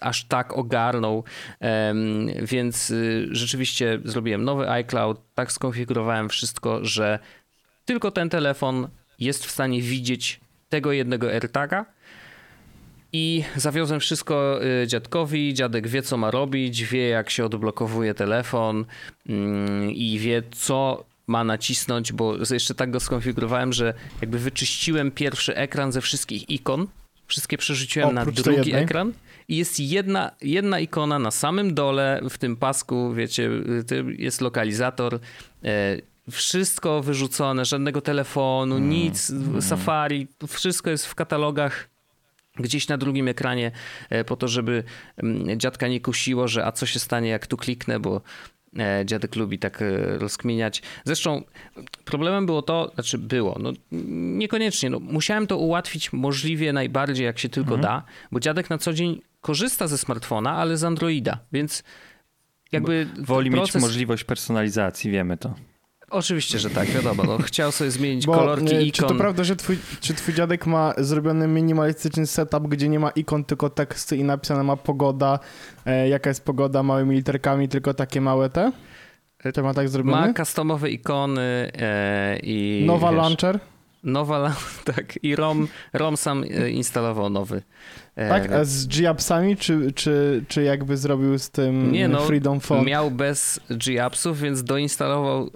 aż tak ogarnął, um, więc y, rzeczywiście zrobiłem nowy iCloud, tak skonfigurowałem wszystko, że tylko ten telefon jest w stanie widzieć tego jednego AirTaga, i zawiozłem wszystko y, dziadkowi. Dziadek wie, co ma robić, wie, jak się odblokowuje telefon mm, i wie, co ma nacisnąć, bo jeszcze tak go skonfigurowałem, że jakby wyczyściłem pierwszy ekran ze wszystkich ikon. Wszystkie przerzuciłem Oprócz na drugi ekran i jest jedna, jedna ikona na samym dole w tym pasku, wiecie, jest lokalizator. E, wszystko wyrzucone, żadnego telefonu, mm. nic, mm. Safari, wszystko jest w katalogach gdzieś na drugim ekranie e, po to, żeby mm, dziadka nie kusiło, że a co się stanie jak tu kliknę, bo e, dziadek lubi tak e, rozkminiać. Zresztą problemem było to, znaczy było, no niekoniecznie, no, musiałem to ułatwić możliwie najbardziej jak się tylko mhm. da, bo dziadek na co dzień korzysta ze smartfona, ale z Androida, więc jakby Woli proces... mieć możliwość personalizacji, wiemy to. Oczywiście, że tak, wiadomo. No, chciał sobie zmienić Bo, kolorki e, ikon. Czy to prawda, że twój, czy twój dziadek ma zrobiony minimalistyczny setup, gdzie nie ma ikon, tylko teksty i napisane ma pogoda, e, jaka jest pogoda małymi literkami, tylko takie małe te? To ma tak zrobione? Ma customowe ikony e, i... Nowa wiesz, launcher? Nowa, tak. I ROM, ROM sam e, instalował nowy. E, Tak, a z G-Appsami, czy, czy, czy jakby zrobił z tym Nie, no, Freedom Phone? Miał bez G-Appsów, więc doinstalował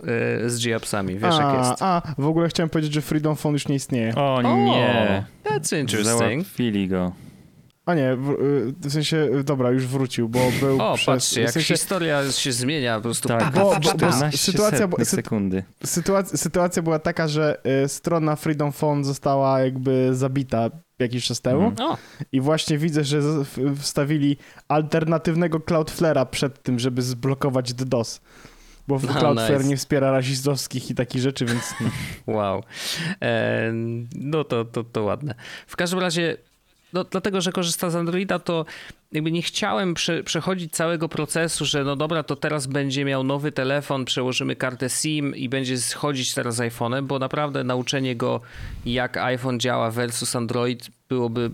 e, z G-Appsami. Wiesz, a, jak jest. a, w ogóle chciałem powiedzieć, że Freedom Phone już nie istnieje. O O, nie! That's interesting. Załatwili go. A nie, w, y, w sensie, y, dobra, już wrócił, bo był O, przez... patrzcie, jak w sensie, historia się zmienia po prostu. Tak, pa, bo- bo- bo- pa. 14 sytuacja, bo- setnych sy- sekundy. sytuacja, sytuacja była taka, że y, strona Freedom Phone została jakby zabita jakiś czas temu. O, i właśnie widzę, że wstawili alternatywnego Cloudflare'a przed tym, żeby zblokować DDoS. Bo No, Cloudflare nice. nie wspiera rasistowskich i takich rzeczy, więc wow. E, no to, to, to ładne. W każdym razie, no, dlatego, że korzysta z Androida, to jakby nie chciałem prze, przechodzić całego procesu, że no dobra, to teraz będzie miał nowy telefon, przełożymy kartę SIM i będzie schodzić teraz z iPhone'em, bo naprawdę nauczenie go, jak iPhone działa versus Android byłoby,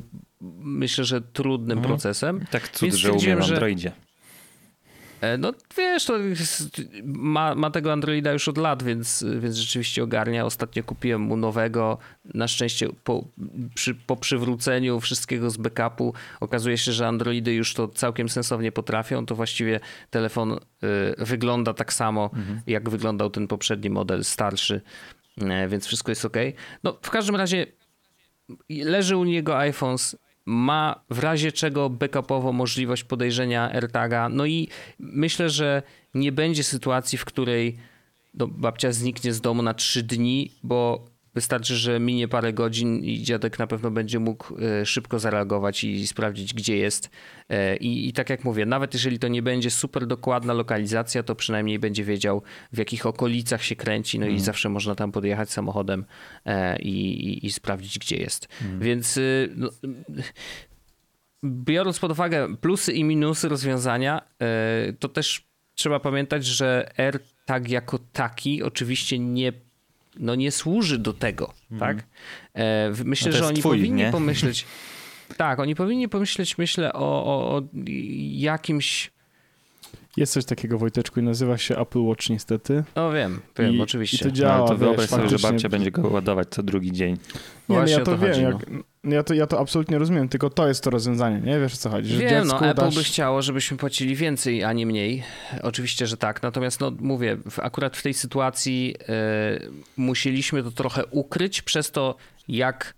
myślę, że trudnym Mhm. procesem. Tak cud, Więc że umie stwierdziłem, w że- Androidzie. E, No wiesz, to jest, ma, ma tego Androida już od lat, więc, więc rzeczywiście ogarnia. Ostatnio kupiłem mu nowego. Na szczęście po, przy, po przywróceniu wszystkiego z backupu okazuje się, że Androidy już to całkiem sensownie potrafią. To właściwie telefon y, wygląda tak samo, jak wyglądał ten poprzedni model starszy, e, więc wszystko jest ok. No w każdym razie leży u niego iPhones, ma w razie czego backupowo możliwość podejrzenia AirTaga. No i myślę, że nie będzie sytuacji, w której no, babcia zniknie z domu na trzy dni, bo wystarczy, że minie parę godzin i dziadek na pewno będzie mógł e, szybko zareagować i sprawdzić, gdzie jest. E, I, I tak jak mówię, nawet jeżeli to nie będzie super dokładna lokalizacja, to przynajmniej będzie wiedział, w jakich okolicach się kręci, no i zawsze można tam podjechać samochodem e, i, i, i sprawdzić, gdzie jest. Więc y, no, biorąc pod uwagę plusy i minusy rozwiązania, to też trzeba pamiętać, że AirTag jako taki oczywiście nie, no nie służy do tego, tak? E, Myślę, No że oni twój, powinni nie? pomyśleć. Tak, oni powinni pomyśleć, myślę, o, o, o jakimś. jest coś takiego, Wojteczku, i nazywa się Apple Watch niestety. No wiem, wiem, I, oczywiście. I to No, działa, ale to wiesz, wyobraź sobie, że babcia będzie go ładować co drugi dzień. Nie, no Właśnie ja o to, to wiem, chodzi, jak, ja, to, ja to absolutnie rozumiem, tylko to jest to rozwiązanie, nie? Wiesz o co chodzi, że Wiem, dziecku no Apple dasz... by chciało, żebyśmy płacili więcej, a nie mniej. Oczywiście, że tak. Natomiast no mówię, w, akurat w tej sytuacji e, musieliśmy to trochę ukryć przez to, jak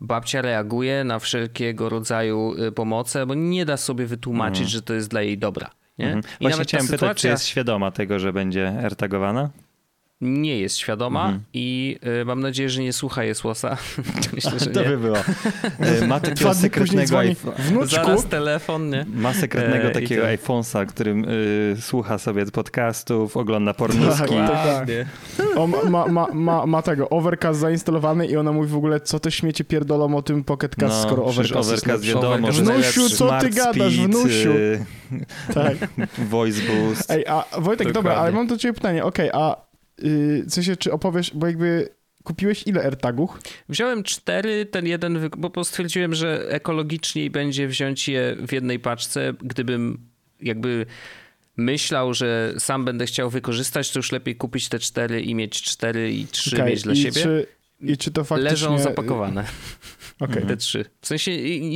babcia reaguje na wszelkiego rodzaju e, pomoce, bo nie da sobie wytłumaczyć, że to jest dla jej dobra. Nie? Mhm. I Właśnie nawet chciałem pytać, czy sytuacja jest świadoma tego, że będzie AirTagowana? Nie jest świadoma Mhm. i e, mam nadzieję, że nie słucha Jesłosa. Myślę, że To by było. E, Ma takiego sekretnego dzwoni, iPhone. wnuczku, Zaraz telefon, nie? Ma sekretnego E, takiego to- iPhone'a, którym y, słucha sobie podcastów, ogląda pornuski. Tak, tak. Ładnie. o, ma, ma, ma, ma, tego, Overcast zainstalowany i ona mówi w ogóle, co te śmiecie pierdolą o tym Pocket Cast, skoro No, przecież Overcast, Overcast jest wiadomo, Overcast Wnusiu, co ty gadasz, Speed, wnusiu? y, Tak. Voice Boost. Ej, a Wojtek, dobra, Dokładnie. ale mam do ciebie pytanie, okej, a yy, w sensie, czy opowiesz, bo jakby kupiłeś ile AirTagów? Wziąłem cztery, ten jeden, bo stwierdziłem, że ekologiczniej będzie wziąć je w jednej paczce. Gdybym jakby myślał, że sam będę chciał wykorzystać, to już lepiej kupić te cztery i mieć cztery i trzy Okej, mieć dla siebie. Czy, I czy to faktycznie... Leżą zapakowane, Okej, te trzy. W sensie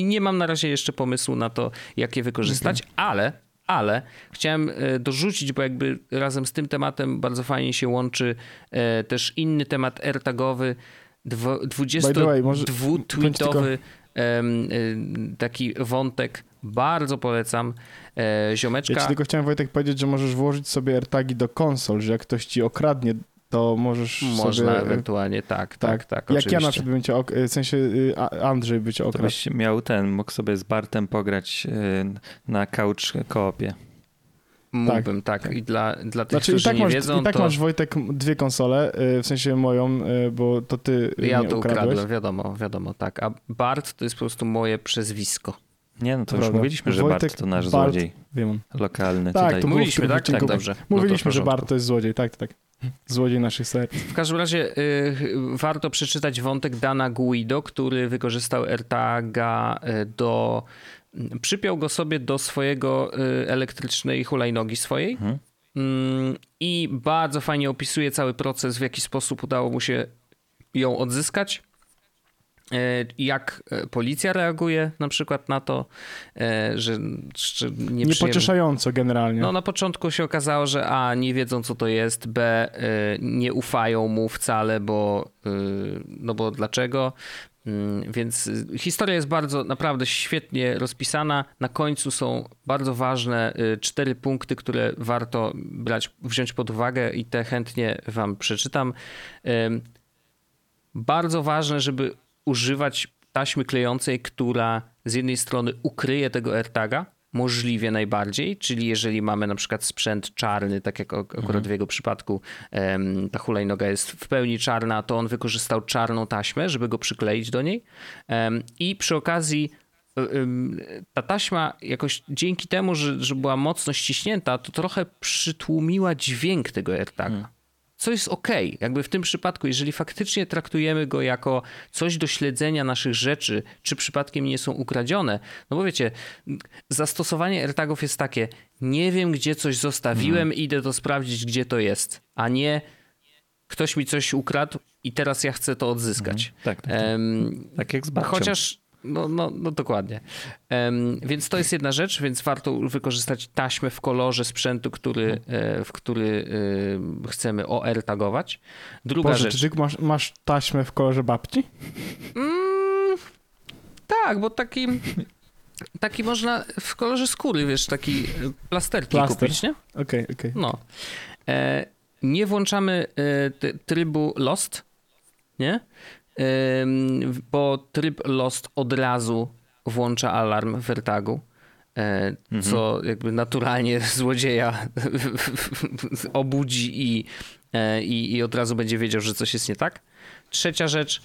nie mam na razie jeszcze pomysłu na to, jak je wykorzystać, ale, ale chciałem e, dorzucić, bo jakby razem z tym tematem bardzo fajnie się łączy e, też inny temat AirTagowy, dwo- By the way, może- 22-tweetowy em, y, taki wątek. Bardzo polecam. E, Ja Ziomeczka. ci tylko chciałem, Wojtek, powiedzieć, że możesz włożyć sobie AirTagi do konsol, że jak ktoś ci okradnie, to możesz Można sobie... ewentualnie, tak, tak, tak. jak ja oczywiście. na przykład bym cię, ok- w sensie y, Andrzej by cię To okradł. byś miał ten, mógł sobie z Bartem pograć y, na couch koopie. Mógłbym, tak. I dla, dla tych, Znaczy którzy tak, nie masz, wiedzą, i tak to masz, Wojtek, dwie konsole, y, w sensie moją, bo to ty ja to ukradłeś. ukradłem, wiadomo, wiadomo, tak. A Bart to jest po prostu moje przezwisko. Nie, no to już Prawda. mówiliśmy, że Wojtek, Bart to nasz Bart- złodziej Wiem. lokalny Tak, tutaj. to było w Mówiliśmy, którymś tak? Tak, dobrze. No to Mówiliśmy, że porządku. Bart to jest złodziej, tak, tak. Złodziej naszych serc. W każdym razie y, warto przeczytać wątek Dana Guido, który wykorzystał AirTaga y, do... Przypiął go sobie do swojego y, elektrycznej hulajnogi swojej Mhm. Mm, i bardzo fajnie opisuje cały proces, w jaki sposób udało mu się ją odzyskać. E, Jak e, policja reaguje na przykład na to, e, że, że nie Niepocieszająco generalnie. no na początku się okazało, że A nie wiedzą co to jest, B nie ufają mu wcale, bo no bo dlaczego? Mm, Więc historia jest bardzo naprawdę świetnie rozpisana. Na końcu są bardzo ważne cztery punkty, które warto brać, wziąć pod uwagę i te chętnie wam przeczytam. Bardzo ważne, żeby używać taśmy klejącej, która z jednej strony ukryje tego AirTaga, możliwie najbardziej, czyli jeżeli mamy na przykład sprzęt czarny, tak jak ak- akurat w jego przypadku em, ta hulajnoga jest w pełni czarna, to on wykorzystał czarną taśmę, żeby go przykleić do niej. Em, i przy okazji ym, ta taśma jakoś dzięki temu, że, że była mocno ściśnięta, to trochę przytłumiła dźwięk tego AirTaga. Co jest ok, jakby w tym przypadku, jeżeli faktycznie traktujemy go jako coś do śledzenia naszych rzeczy, czy przypadkiem nie są ukradzione, no bo wiecie, zastosowanie AirTagów jest takie, nie wiem gdzie coś zostawiłem, idę to sprawdzić gdzie to jest, a nie ktoś mi coś ukradł i teraz ja chcę to odzyskać. Tak, tak, tak. Em, tak jak z babcią. Chociaż, no, no, no dokładnie. Em, więc to jest jedna rzecz, więc warto wykorzystać taśmę w kolorze sprzętu, który, e, w który e, chcemy OR tagować. Druga Boże, rzecz. czy masz, masz taśmę w kolorze babci? Mm, tak, bo taki, taki można w kolorze skóry, wiesz, taki plasterki Plaster. kupić, nie? Okej, okej. No. E, nie włączamy e, trybu Lost, nie? Bo tryb Lost od razu włącza alarm w AirTagu. E, co jakby naturalnie złodzieja obudzi i, e, i, i od razu będzie wiedział, że coś jest nie tak. Trzecia rzecz,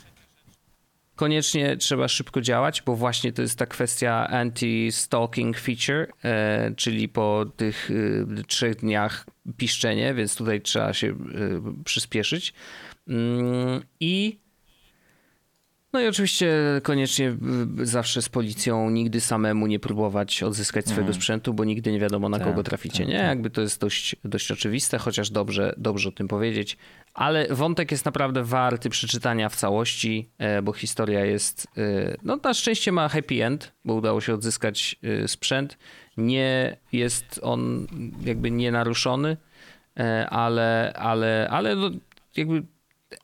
koniecznie trzeba szybko działać, bo właśnie to jest ta kwestia anti-stalking feature, e, czyli po tych trzech dniach piszczenie, więc tutaj trzeba się przyspieszyć. Mm, I no i oczywiście koniecznie y, zawsze z policją nigdy samemu nie próbować odzyskać swojego sprzętu, bo nigdy nie wiadomo na Tak, kogo traficie, tak, nie? tak. Jakby to jest dość, dość oczywiste, chociaż dobrze, dobrze o tym powiedzieć. Ale wątek jest naprawdę warty przeczytania w całości, e, bo historia jest, e, no na szczęście ma happy end, bo udało się odzyskać e, sprzęt. Nie jest on jakby nienaruszony, ale, ale, ale no jakby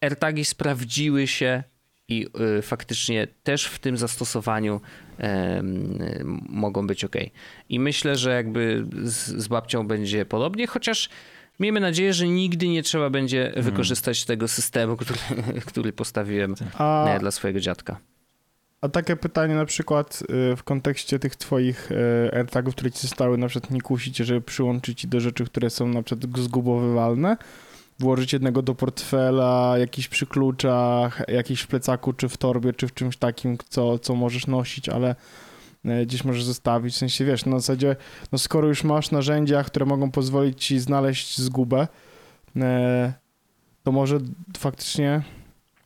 AirTagi sprawdziły się i y, faktycznie też w tym zastosowaniu y, mogą być ok. I myślę, że jakby z, z babcią będzie podobnie, chociaż miejmy nadzieję, że nigdy nie trzeba będzie wykorzystać tego systemu, który, który postawiłem A, e, dla swojego dziadka. a takie pytanie na przykład y, w kontekście tych twoich y, AirTagów, które ci zostały, na przykład nie kusicie, żeby przyłączyć ci do rzeczy, które są na przykład zgubowywalne, włożyć jednego do portfela, jakiś przy kluczach, jakiś w plecaku, czy w torbie, czy w czymś takim, co, co możesz nosić, ale e, gdzieś możesz zostawić, w sensie wiesz, na zasadzie, no skoro już masz narzędzia, które mogą pozwolić ci znaleźć zgubę, e, to może faktycznie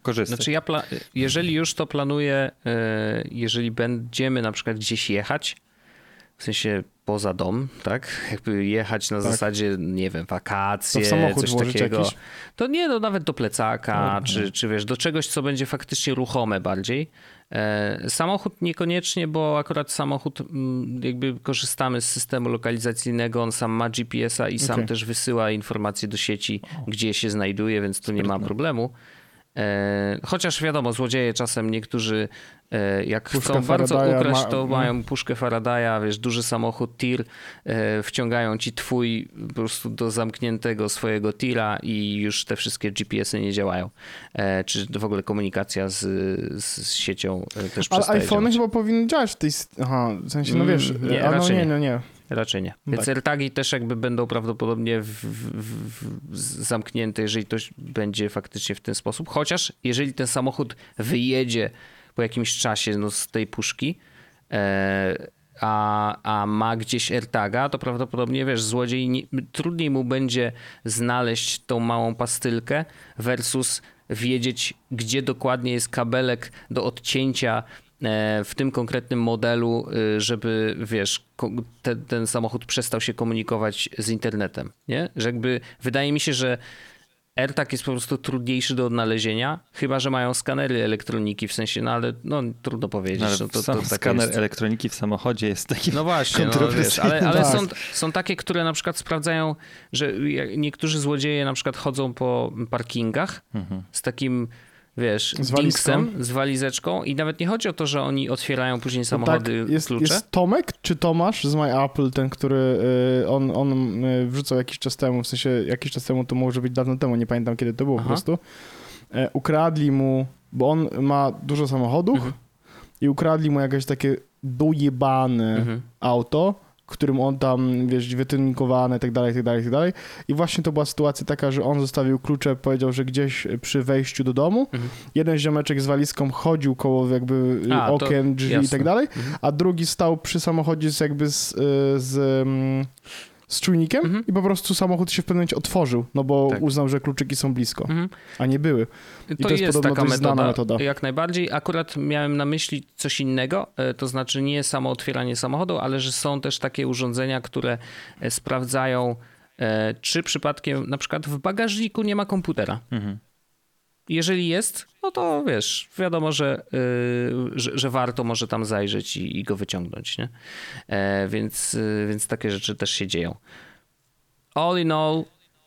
Korzystać. Znaczy ja, pla- jeżeli już to planuję, e, jeżeli będziemy na przykład gdzieś jechać, w sensie poza dom, tak? Jakby jechać na Tak. zasadzie, nie wiem, to wakacje, samochód coś takiego. jakiś. To nie, no nawet do plecaka, No, czy, czy wiesz, do czegoś, co będzie faktycznie ruchome bardziej. E, samochód niekoniecznie, bo akurat samochód mm, jakby korzystamy z systemu lokalizacyjnego, on sam ma GPS-a i sam Okej. też wysyła informacje do sieci, gdzie się znajduje, więc tu nie ma problemu. E, chociaż wiadomo, złodzieje czasem niektórzy e, jak Puszkę chcą bardzo Faradaya ukraść, ma- to no. mają puszkę Faradaya, wiesz, duży samochód tir, e, wciągają ci twój po prostu do zamkniętego swojego tira i już te wszystkie GPS-y nie działają. E, czy w ogóle komunikacja z, z siecią e, też Ale przestaje iPhony działać. chyba powinny działać w tej... Aha, w sensie, no Mm, wiesz, nie, a no nie. no nie. Raczej nie. Więc tak. AirTagi też jakby będą prawdopodobnie w, w, w, zamknięte, jeżeli to będzie faktycznie w ten sposób. Chociaż jeżeli ten samochód wyjedzie po jakimś czasie no, z tej puszki, e, a, a ma gdzieś AirTaga, to prawdopodobnie wiesz, złodziej nie, trudniej mu będzie znaleźć tą małą pastylkę versus wiedzieć, gdzie dokładnie jest kabelek do odcięcia w tym konkretnym modelu, y, żeby wiesz, ten, ten samochód przestał się komunikować z internetem. Nie? Że jakby wydaje mi się, że AirTag jest po prostu trudniejszy do odnalezienia, chyba że mają skanery elektroniki, w sensie, no ale no, trudno powiedzieć. No, no, to, to skaner jest... elektroniki w samochodzie jest taki No właśnie, no, wiesz, ale, ale tak. są, są takie, które na przykład sprawdzają, że niektórzy złodzieje na przykład chodzą po parkingach mhm. z takim wiesz, z dingsem, z walizeczką i nawet nie chodzi o to, że oni otwierają później samochody no tak, jest, klucze. Jest Tomek czy Tomasz z My Apple, ten, który y, on, on y, wrzucał jakiś czas temu, w sensie jakiś czas temu, to może być dawno temu, nie pamiętam kiedy to było Aha. po prostu. E, ukradli mu, bo on ma dużo samochodów mhm. i ukradli mu jakieś takie dojebane mhm. auto, którym on tam, wiesz, wytynkowane i tak dalej, i tak dalej, i tak dalej. I właśnie to była sytuacja taka, że on zostawił klucze, powiedział, że gdzieś przy wejściu do domu, mhm. jeden ziomeczek z walizką chodził koło jakby a, okien, drzwi i tak dalej, mhm. a drugi stał przy samochodzie z jakby z, y, z, mm, z czujnikiem mhm. i po prostu samochód się w pewnym momencie otworzył, no bo tak. uznał, że kluczyki są blisko, mhm. a nie były. I to, to jest, jest taka metoda, metoda, jak najbardziej. Akurat miałem na myśli coś innego, e, to znaczy nie samo otwieranie samochodu, ale że są też takie urządzenia, które e, sprawdzają, e, czy przypadkiem na przykład w bagażniku nie ma komputera. Mhm. Jeżeli jest, no to wiesz, wiadomo, że, yy, że, że, warto może tam zajrzeć i, i go wyciągnąć, nie? E, więc, yy, więc takie rzeczy też się dzieją. All in all,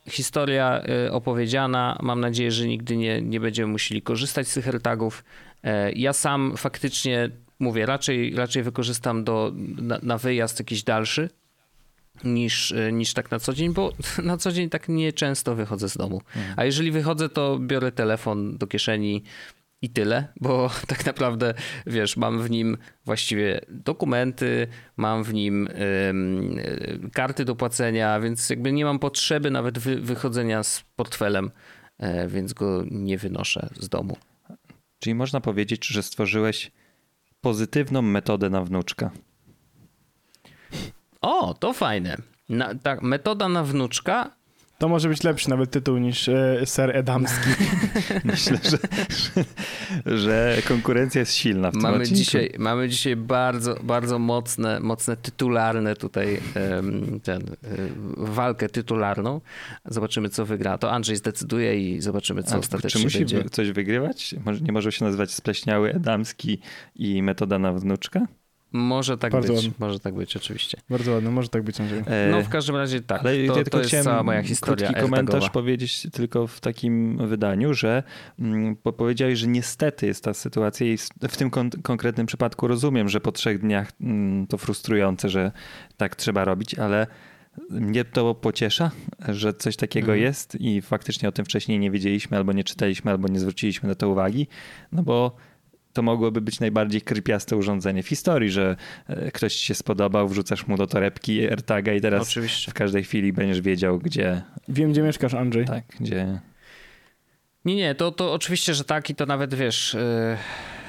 historia yy, opowiedziana. Mam nadzieję, że nigdy nie, nie będziemy musieli korzystać z tych AirTagów. E, ja sam faktycznie mówię, raczej, raczej wykorzystam do, na, na wyjazd jakiś dalszy, niż, e, niż tak na co dzień, bo na co dzień tak nieczęsto wychodzę z domu. Mhm. A jeżeli wychodzę, to biorę telefon do kieszeni i tyle, bo tak naprawdę, wiesz, mam w nim właściwie dokumenty, mam w nim ym, karty do płacenia, więc jakby nie mam potrzeby nawet wy, wychodzenia z portfelem, y, więc go nie wynoszę z domu. Czyli można powiedzieć, że stworzyłeś pozytywną metodę na wnuczka. O, to fajne. Na, tak, metoda na wnuczka. To może być lepszy nawet tytuł niż e, Ser Edamski. Myślę, że, że, że, konkurencja jest silna w tym mamy odcinku. dzisiaj, mamy dzisiaj bardzo, bardzo mocne, mocne tytularne tutaj ten, e, walkę tytularną. Zobaczymy, co wygra. To Andrzej zdecyduje i zobaczymy, co A, ostatecznie czy musi będzie. coś wygrywać? Nie może się nazywać Spleśniały Edamski i metoda na wnuczka? Może tak Bardzo być, ładny. może tak być, oczywiście. Bardzo ładny, może tak być, Andrzej. E, no w każdym razie tak, Ale to, ja tylko to jest cała moja historia krótki komentarz powiedzieć tylko w takim wydaniu, że mm, powiedziałeś, że niestety jest ta sytuacja i w tym kon konkretnym przypadku rozumiem, że po trzech dniach mm, to frustrujące, że tak trzeba robić, ale mnie to pociesza, że coś takiego mhm. jest i faktycznie o tym wcześniej nie wiedzieliśmy, albo nie czytaliśmy, albo nie zwróciliśmy na to uwagi, no bo to mogłoby być najbardziej krypiaste urządzenie w historii, że e, ktoś ci się spodobał, wrzucasz mu do torebki AirTaga i teraz Oczywiście. w każdej chwili będziesz wiedział, gdzie... Wiem, gdzie mieszkasz, Andrzej. Tak, gdzie... Nie, nie, to, to oczywiście, że tak i to nawet wiesz,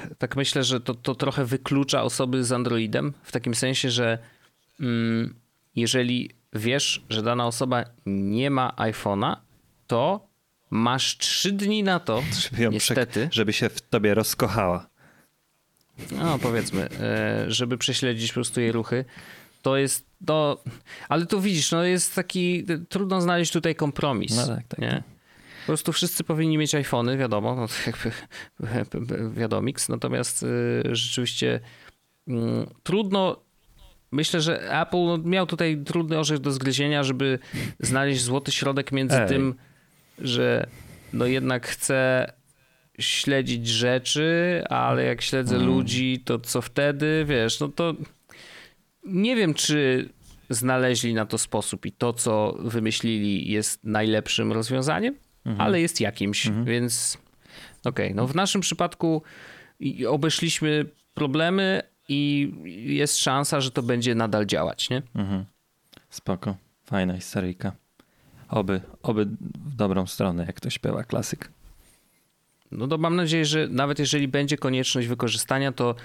yy, tak myślę, że to, to trochę wyklucza osoby z Androidem w takim sensie, że yy, jeżeli wiesz, że dana osoba nie ma iPhone'a, to masz trzy dni na to, żeby niestety, żeby się w tobie rozkochała no powiedzmy, e, żeby prześledzić po prostu jej ruchy, to jest, no, ale tu widzisz, no jest taki, trudno znaleźć tutaj kompromis, no tak, tak. nie? Po prostu wszyscy powinni mieć iPhony, wiadomo, no jakby wiadomix, natomiast y, rzeczywiście mm, trudno, myślę, że Apple no, miał tutaj trudny orzech do zgryzienia, żeby znaleźć złoty środek między Ej. tym, że no jednak chce śledzić rzeczy, ale jak śledzę mm. ludzi, to co wtedy, wiesz, no to nie wiem, czy znaleźli na to sposób i to, co wymyślili, jest najlepszym rozwiązaniem, mm ale jest jakimś, mm więc okej. Okay. No w naszym przypadku obeszliśmy problemy i jest szansa, że to będzie nadal działać, nie? Mhm. Spoko. Fajna historyjka. Oby, oby w dobrą stronę, jak to śpiewa klasyk. No to mam nadzieję, że nawet jeżeli będzie konieczność wykorzystania, to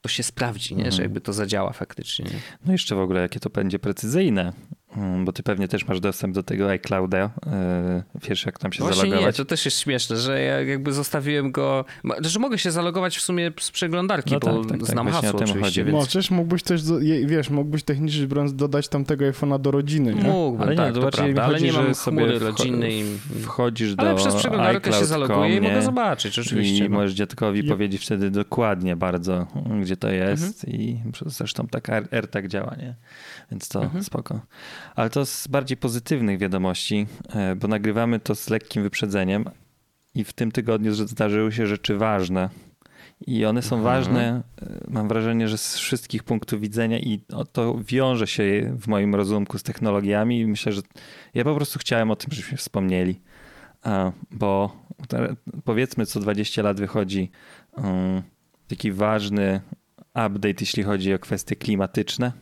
to się sprawdzi, nie? że Mhm. jakby to zadziała faktycznie. Nie? No jeszcze w ogóle, jakie to będzie precyzyjne, bo ty pewnie też masz dostęp do tego iClouda, yy, wiesz jak tam się Właśnie nie, zalogować. to też jest śmieszne, że ja jakby zostawiłem go, że mogę się zalogować w sumie z przeglądarki, No bo tak, tak, tak, znam o hasło tym oczywiście, chodzi. więc Możesz, mógłbyś też, wiesz, mógłbyś technicznie biorąc dodać tamtego iPhone'a do rodziny, nie? mógłbym, Ale nie, tak, to prawda, ale chodzi, nie że mam sobie chmury rodzinnej. i- Wchodzisz do Ale przez przeglądarkę się zaloguję i mogę nie? zobaczyć, oczywiście. I no. możesz dziadkowi Yep. powiedzieć wtedy dokładnie bardzo, gdzie to jest Mhm. i zresztą tak R- AirTag działa, nie? Więc to Mhm. spoko. Ale to z bardziej pozytywnych wiadomości, e, bo nagrywamy to z lekkim wyprzedzeniem i w tym tygodniu zdarzyły się rzeczy ważne. I one są Mhm. ważne, e, mam wrażenie, że z wszystkich punktów widzenia i to wiąże się w moim rozumku z technologiami i myślę, że ja po prostu chciałem o tym, żebyśmy wspomnieli. Bo powiedzmy co 20 lat wychodzi um, taki ważny update, jeśli chodzi o kwestie klimatyczne.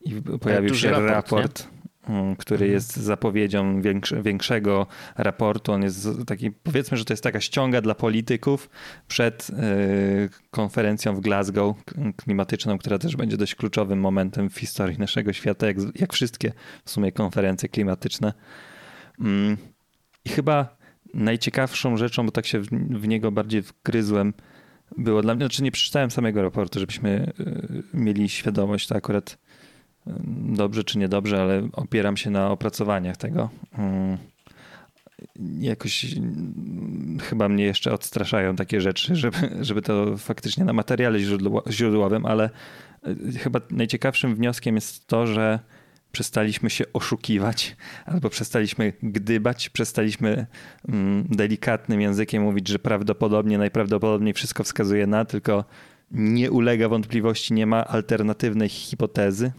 I pojawił duży się raport, raport, um, który Mhm. jest zapowiedzią większe, większego raportu. On jest taki, powiedzmy, że to jest taka ściąga dla polityków przed y, konferencją w Glasgow klimatyczną, która też będzie dość kluczowym momentem w historii naszego świata, jak, jak wszystkie w sumie konferencje klimatyczne. Mm, I chyba najciekawszą rzeczą, bo tak się w, w niego bardziej wgryzłem, było dla mnie, znaczy nie przeczytałem samego raportu, żebyśmy y, mieli świadomość, to akurat dobrze czy niedobrze, ale opieram się na opracowaniach tego. Mm, Jakoś mm, chyba mnie jeszcze odstraszają takie rzeczy, żeby, żeby to faktycznie na materiale źródło, źródłowym, ale y, chyba najciekawszym wnioskiem jest to, że przestaliśmy się oszukiwać albo przestaliśmy gdybać, przestaliśmy mm, delikatnym językiem mówić, że prawdopodobnie, najprawdopodobniej wszystko wskazuje na, tylko nie ulega wątpliwości, nie ma alternatywnej hipotezy,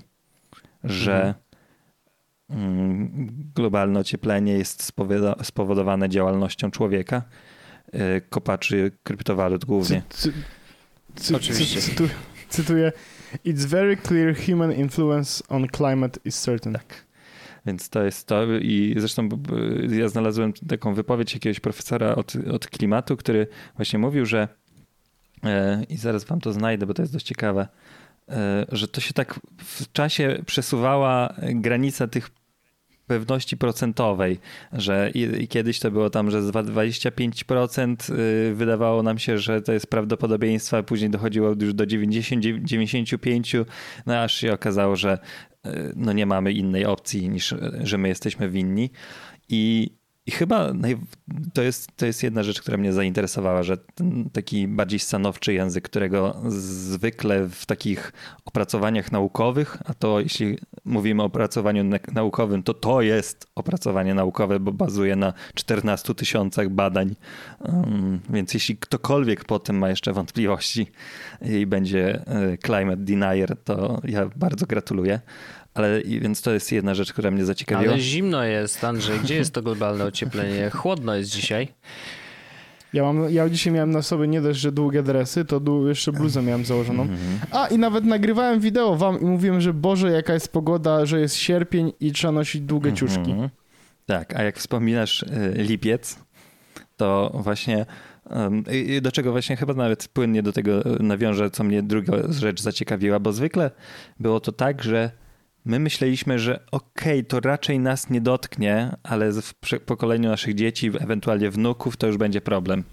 że mm, globalne ocieplenie jest spowodowane działalnością człowieka, y, kopaczy kryptowalut głównie. Cy, cy, Oczywiście. Cy, cytu, cytuję. It's very clear human influence on climate is certain. Tak. Więc to jest to i zresztą ja znalazłem taką wypowiedź jakiegoś profesora od, od klimatu, który właśnie mówił, że e, i zaraz wam to znajdę, bo to jest dość ciekawe, e, że to się tak w czasie przesuwała granica tych pewności procentowej, że kiedyś to było tam, że z 25% y, wydawało nam się, że to jest prawdopodobieństwo, a później dochodziło już do 90, 95%, no aż się okazało, że y, no nie mamy innej opcji niż, że my jesteśmy winni. I, i chyba naj, to, jest, to jest jedna rzecz, która mnie zainteresowała, że taki bardziej stanowczy język, którego zwykle w takich opracowaniach naukowych, a to jeśli mówimy o opracowaniu na- naukowym, to to jest opracowanie naukowe, bo bazuje na 14 tysiącach badań. Um, więc jeśli ktokolwiek po tym ma jeszcze wątpliwości i będzie e, climate denier, to ja bardzo gratuluję. Ale więc to jest jedna rzecz, która mnie zaciekawiła. Ale zimno jest, Andrzej. Gdzie jest to globalne ocieplenie? Chłodno jest dzisiaj. Ja, mam, ja dzisiaj miałem na sobie nie dość, że długie dresy, to dłu- jeszcze bluzę miałem założoną. A i nawet nagrywałem wideo wam i mówiłem, że Boże, jaka jest pogoda, że jest sierpień i trzeba nosić długie ciuszki. Mhm. Tak, a jak wspominasz y, lipiec, to właśnie do czego właśnie chyba nawet płynnie do tego nawiążę, co mnie druga rzecz zaciekawiła, bo zwykle było to tak, że my myśleliśmy, że okej, to raczej nas nie dotknie, ale w pokoleniu naszych dzieci, ewentualnie wnuków, to już będzie problem.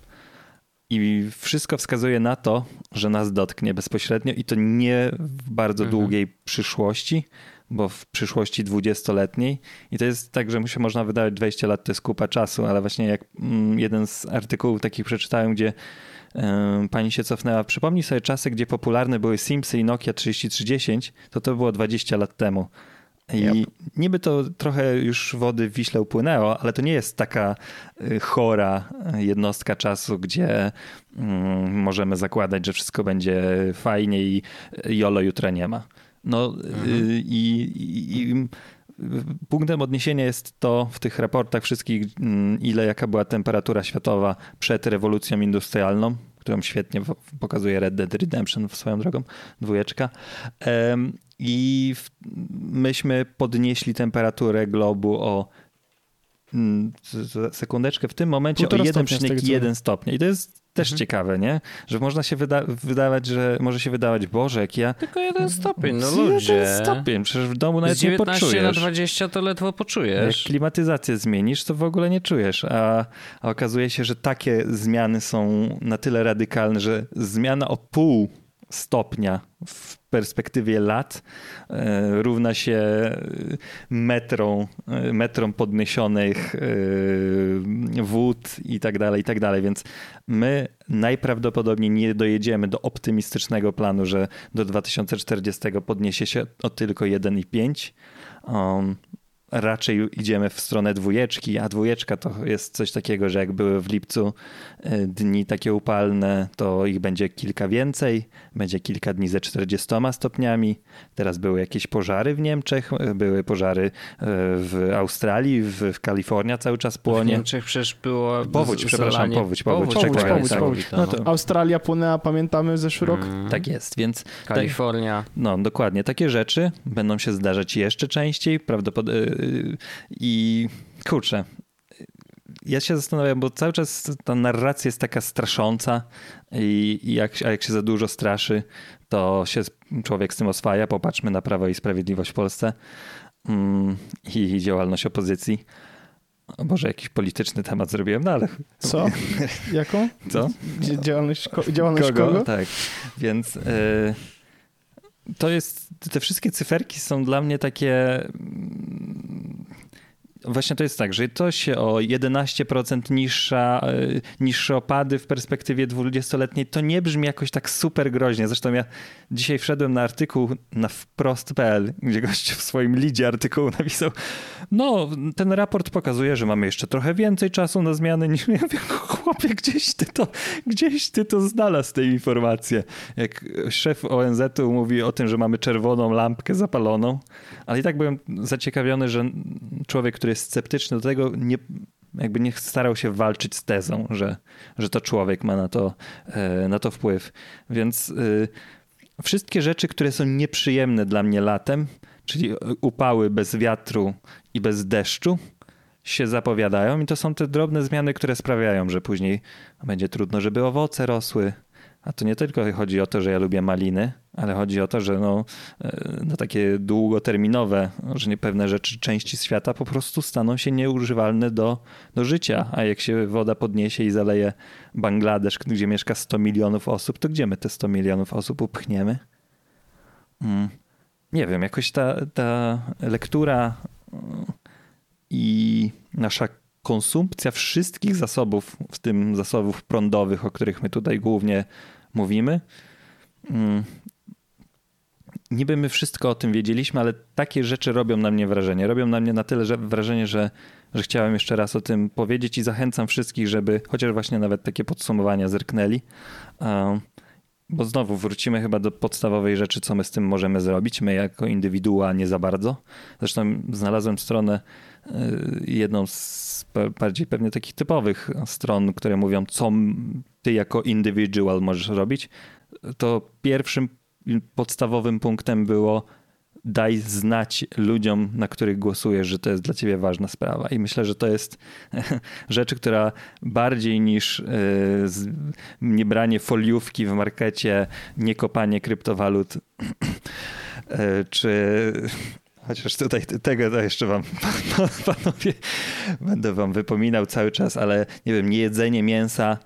I wszystko wskazuje na to, że nas dotknie bezpośrednio i to nie w bardzo Mhm. długiej przyszłości, bo w przyszłości dwudziestoletniej. I to jest tak, że mu się można wydawać 20 lat to jest kupa czasu, ale właśnie jak mm, jeden z artykułów takich przeczytałem, gdzie pani się cofnęła, przypomnij sobie czasy, gdzie popularne były Simsy i Nokia 3310, to to było 20 lat temu. I Yep. niby to trochę już wody w Wiśle upłynęło, ale to nie jest taka y, chora y, jednostka czasu, gdzie mm, możemy zakładać, że wszystko będzie fajnie i y, jolo jutra nie ma. No y, i, i, i punktem odniesienia jest to w tych raportach wszystkich, mm, ile jaka była temperatura światowa przed rewolucją industrialną, którą świetnie pokazuje Red Dead Redemption w swoją drogą, dwójeczka. I myśmy podnieśli temperaturę globu o mm, sekundeczkę, w tym momencie Półtora o stopnia z tego, co 1,1 stopnia. I to jest też Mhm. ciekawe, nie? Że można się wyda wydawać, że może się wydawać, Boże, jak ja... Tylko jeden stopień, no Z jeden ludzie. stopień, przecież w domu nawet Z nie 19 na poczujesz. 20 to ledwo Jak poczujesz. klimatyzację zmienisz, to w ogóle nie czujesz, a, a okazuje się, że takie zmiany są na tyle radykalne, że zmiana o pół stopnia w perspektywie lat e, równa się metrom, e, metrom podniesionych e, wód i tak dalej, i tak dalej. Więc my najprawdopodobniej nie dojedziemy do optymistycznego planu, że do 2040 podniesie się o tylko 1,5. Um, raczej idziemy w stronę dwójeczki, a dwójeczka to jest coś takiego, że jak były w lipcu e, dni takie upalne, to ich będzie kilka więcej, będzie kilka dni ze 40 stopniami. Teraz były jakieś pożary w Niemczech, e, były pożary e, w Australii, w, w Kalifornia cały czas W płonie. Niemczech przecież było Powódź, z- przepraszam, zalanie- powódź, powódź, Powódź, czekaj, powódź, tak. powódź. No to Australia płynęła, pamiętamy zeszły rok? Mm, Tak jest, więc Kalifornia. No, dokładnie. Takie rzeczy będą się zdarzać jeszcze częściej, prawdopodobnie. I kurczę, ja się zastanawiam, bo cały czas ta narracja jest taka strasząca i, i jak, a jak się za dużo straszy, to się człowiek z tym oswaja. Popatrzmy na Prawo i Sprawiedliwość w Polsce mm, i działalność opozycji. O Boże, jakiś polityczny temat zrobiłem, no ale Co? Jaką? co? Działalność, ko- działalność kogo? kogo? Tak, więc y, to jest, te wszystkie cyferki są dla mnie takie... Właśnie to jest tak, że to się o 11% niższa, y, niższe opady w perspektywie 20-letniej, to nie brzmi jakoś tak super groźnie. Zresztą ja dzisiaj wszedłem na artykuł na wprost.pl, gdzie gość w swoim lidzie artykułu napisał, no ten raport pokazuje, że mamy jeszcze trochę więcej czasu na zmiany niż... Ja mówię, chłopie, gdzieś ty to, gdzieś ty to znalazł tę informację. Jak szef ONZ-u mówi o tym, że mamy czerwoną lampkę zapaloną, ale i tak byłem zaciekawiony, że człowiek, który jest sceptyczny do tego, nie, jakby nie starał się walczyć z tezą, że, że to człowiek ma na to, e, na to wpływ. Więc y, wszystkie rzeczy, które są nieprzyjemne dla mnie latem, czyli upały bez wiatru i bez deszczu, się zapowiadają i to są te drobne zmiany, które sprawiają, że później będzie trudno, żeby owoce rosły. A to nie tylko chodzi o to, że ja lubię maliny, ale chodzi o to, że no, e, no takie długoterminowe, że nie pewne rzeczy, części świata po prostu staną się nieużywalne do, do życia. A jak się woda podniesie i zaleje Bangladesz, gdzie mieszka 100 milionów osób, to gdzie my te 100 milionów osób upchniemy? Mm. Nie wiem, jakoś ta, ta lektura mm, i nasza konsumpcja wszystkich zasobów, w tym zasobów prądowych, o których my tutaj głównie mówimy. mm, Niby my wszystko o tym wiedzieliśmy, ale takie rzeczy robią na mnie wrażenie. Robią na mnie na tyle że wrażenie, że, że chciałem jeszcze raz o tym powiedzieć i zachęcam wszystkich, żeby chociaż właśnie nawet takie podsumowania zerknęli. Bo znowu wrócimy chyba do podstawowej rzeczy, co my z tym możemy zrobić. My jako indywidua nie za bardzo. Zresztą znalazłem stronę, jedną z bardziej pewnie takich typowych stron, które mówią, co ty jako indywidual możesz robić. To pierwszym podstawowym punktem było daj znać ludziom, na których głosujesz, że to jest dla ciebie ważna sprawa. I myślę, że to jest rzecz, która bardziej niż y, z- nie branie foliówki w markecie, nie kopanie kryptowalut, y, czy chociaż tutaj tego jeszcze wam, panowie, będę wam wypominał cały czas, ale nie wiem, nie jedzenie mięsa,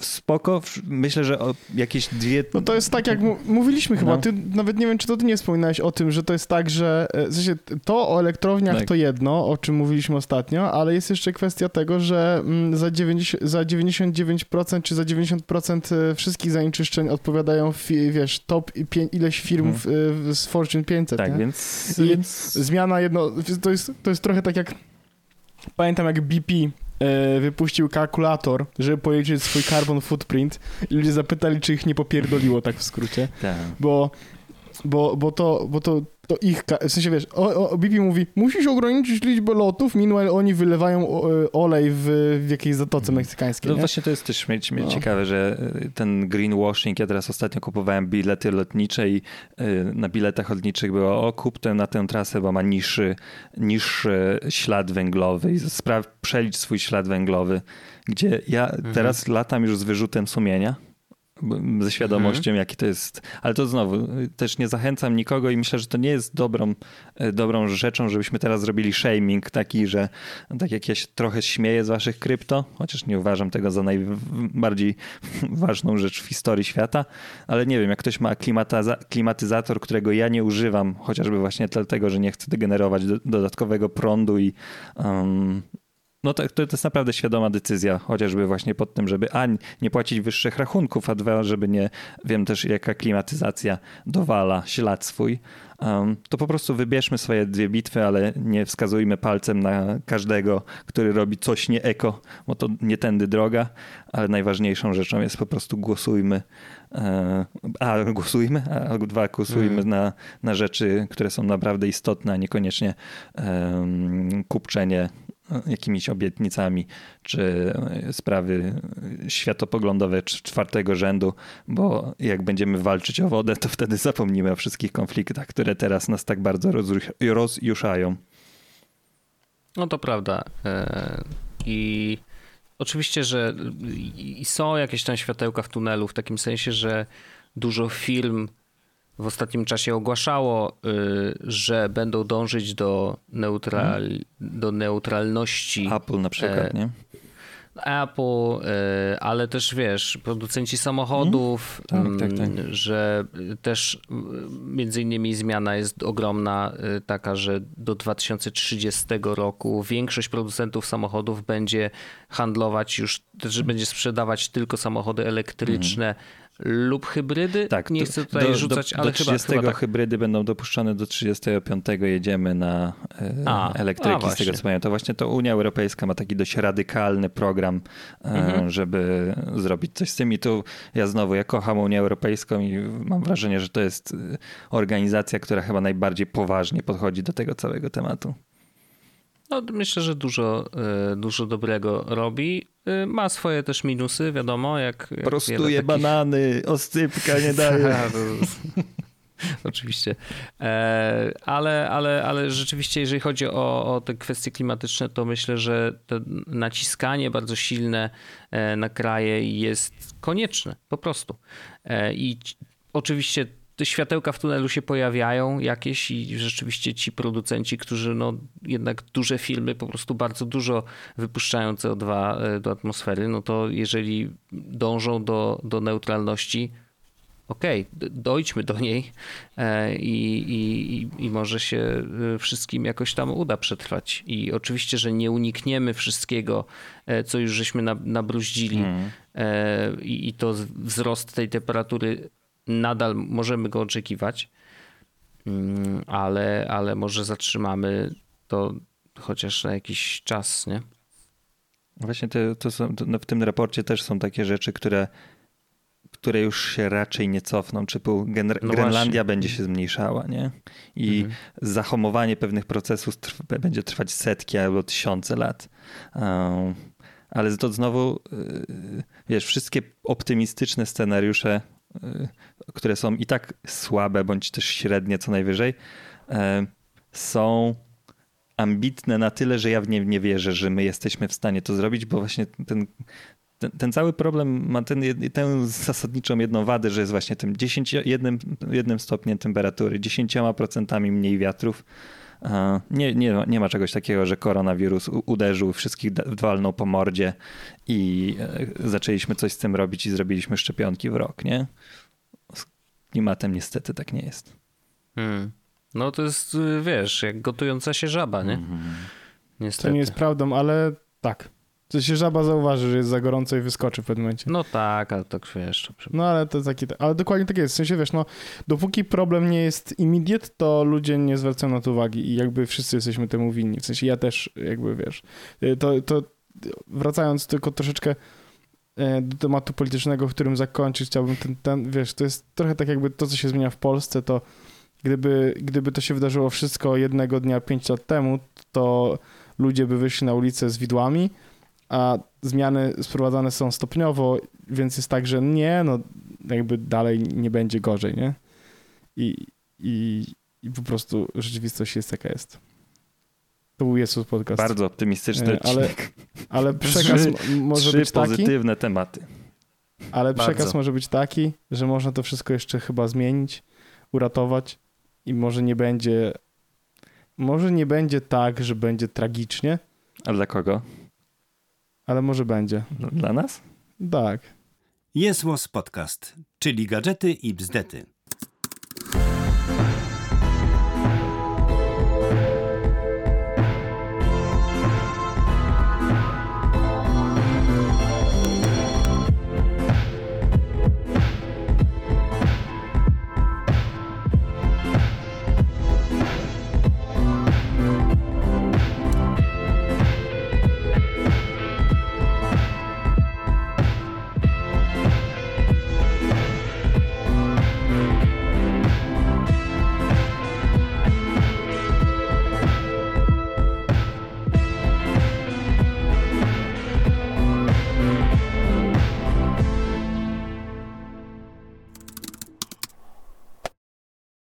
spoko. Myślę, że o jakieś dwie... No to jest tak, jak mówiliśmy chyba, No. ty nawet nie wiem, czy to ty nie wspominałeś o tym, że to jest tak, że e, w sensie to o elektrowniach Tak. to jedno, o czym mówiliśmy ostatnio, ale jest jeszcze kwestia tego, że mm, za, 90, za 99% czy za 90% wszystkich zanieczyszczeń odpowiadają, wiesz, top ileś firm Mhm. w, w, z Fortune 500, Tak, nie? więc, I Zmiana jedno, to jest, to jest trochę tak jak, pamiętam jak BP e, wypuścił kalkulator, żeby policzyć swój carbon footprint i ludzie zapytali, czy ich nie popierdoliło, tak w skrócie tak. bo, bo, bo, to, bo to to ich, w sensie wiesz, o, o, BP mówi, musisz ograniczyć liczbę lotów, meanwhile oni wylewają o, e, olej w, w jakiejś zatoce meksykańskiej, No nie? właśnie to jest też śmie- No. ciekawe, że y, ten greenwashing, ja teraz ostatnio kupowałem bilety lotnicze i y, na biletach lotniczych było o kup ten na tę trasę, bo ma niższy, niższy ślad węglowy i spraw, przelicz swój ślad węglowy, gdzie ja teraz latam już z wyrzutem sumienia ze świadomością, jaki to jest. Ale to znowu, też nie zachęcam nikogo i myślę, że to nie jest dobrą, y, dobrą rzeczą, żebyśmy teraz zrobili shaming taki, że tak jak ja się trochę śmieję z waszych krypto, chociaż nie uważam tego za najbardziej ważną rzecz w historii świata, ale nie wiem, jak ktoś ma klimatyza- klimatyzator, którego ja nie używam, chociażby właśnie dlatego, że nie chcę generować do, dodatkowego prądu i um, no to, to jest naprawdę świadoma decyzja, chociażby właśnie pod tym, żeby a nie płacić wyższych rachunków, a dwa, żeby nie, wiem też jaka klimatyzacja dowala ślad swój, um, to po prostu wybierzmy swoje dwie bitwy, ale nie wskazujmy palcem na każdego, który robi coś nie eko, bo to nie tędy droga, ale najważniejszą rzeczą jest po prostu głosujmy, e, a głosujmy, a dwa głosujmy na, na rzeczy, które są naprawdę istotne, a niekoniecznie um, kupczenie jakimiś obietnicami, czy sprawy światopoglądowe czy czwartego rzędu, bo jak będziemy walczyć o wodę, to wtedy zapomnimy o wszystkich konfliktach, które teraz nas tak bardzo rozjuszają. No to prawda. E, I oczywiście, że są jakieś tam światełka w tunelu, w takim sensie, że dużo firm w ostatnim czasie ogłaszało, y, że będą dążyć do, neutral, do neutralności. Apple na przykład, E, nie? Apple, y, ale też wiesz, producenci samochodów, Tak, mm, tak, tak. że też y, między innymi zmiana jest ogromna, taka, że do 2030 roku większość producentów samochodów będzie handlować już, że będzie sprzedawać tylko samochody elektryczne lub hybrydy. Tak, Nie chcę tutaj do, rzucać, do, ale do chyba, 30 chyba tak. hybrydy będą dopuszczone, do 35 jedziemy na e, A, a elektryki, z właśnie. tego co pamiętam. To właśnie to Unia Europejska ma taki dość radykalny program, e, Mhm. żeby zrobić coś z tym i tu ja znowu, ja kocham Unię Europejską i mam wrażenie, że to jest e, organizacja, która chyba najbardziej poważnie podchodzi do tego całego tematu. No, myślę, że dużo, y, dużo dobrego robi. Y, Ma swoje też minusy, wiadomo, jak. jak Prostuje takich- banany, oscypka nie daje. Oczywiście. E, ale, ale, ale rzeczywiście, jeżeli chodzi o, o te kwestie klimatyczne, to myślę, że to naciskanie bardzo silne e, na kraje jest konieczne, po prostu. E, I ci- oczywiście te światełka w tunelu się pojawiają jakieś i rzeczywiście ci producenci, którzy no jednak duże filmy po prostu bardzo dużo wypuszczają CO2 e, do atmosfery, no to jeżeli dążą do, do neutralności, okej, d- dojdźmy do niej e, i, i, i- może się e, wszystkim jakoś tam uda przetrwać. I oczywiście, że nie unikniemy wszystkiego, co już żeśmy na- nabruździli e, i, i to wzrost tej temperatury nadal możemy go oczekiwać, Mm, ale, ale może zatrzymamy to chociaż na jakiś czas, nie? Właśnie te, to są, to no w tym raporcie też są takie rzeczy, które, które już się raczej nie cofną. Typu Gen- No Grenlandia będzie się zmniejszała, nie? I Mhm. zahamowanie pewnych procesów trw- będzie trwać setki albo tysiące lat. Um, ale to znowu, yy, wiesz, wszystkie optymistyczne scenariusze, które są i tak słabe, bądź też średnie co najwyżej, yy, są ambitne na tyle, że ja w nie nie wierzę, że my jesteśmy w stanie to zrobić, bo właśnie ten, ten, ten cały problem ma ten, tę zasadniczą jedną wadę, że jest właśnie tym 10, jednym, jednym stopniem temperatury, 10% mniej wiatrów. E, Nie, nie, nie ma czegoś takiego, że koronawirus uderzył, wszystkich walnął po mordzie i e, zaczęliśmy coś z tym robić i zrobiliśmy szczepionki w rok, nie? Z klimatem niestety tak nie jest. Hmm. No to jest, y, wiesz, jak gotująca się żaba, nie? Mhm. Niestety. To nie jest prawdą, ale tak. To się żaba zauważy, że jest za gorąco i wyskoczy w pewnym momencie. No tak, ale tak wiesz. to- No ale to taki, ale dokładnie tak jest. W sensie wiesz, no dopóki problem nie jest immediate, to ludzie nie zwracają na to uwagi i jakby wszyscy jesteśmy temu winni. W sensie ja też jakby wiesz. Y, To, to wracając tylko troszeczkę e, do tematu politycznego, w którym zakończyć chciałbym ten, ten, wiesz, to jest trochę tak jakby to, co się zmienia w Polsce, to Gdyby, gdyby to się wydarzyło wszystko jednego dnia 5 lat temu, to ludzie by wyszli na ulicę z widłami, a zmiany sprowadzane są stopniowo, więc jest tak, że nie, no jakby dalej nie będzie gorzej, nie? I, i, i po prostu rzeczywistość jest jaka jest. To był Jezus podcast. Bardzo optymistyczny E, ale-. Ale przekaz Trzy- może Trzy być taki, pozytywne tematy. ale przekaz Bardzo. może być taki, że można to wszystko jeszcze chyba zmienić, uratować i może nie będzie może nie będzie tak, że będzie tragicznie, A dla kogo? Ale może będzie. Dla nas? Tak. Jest Podcast, czyli gadżety i bzdety.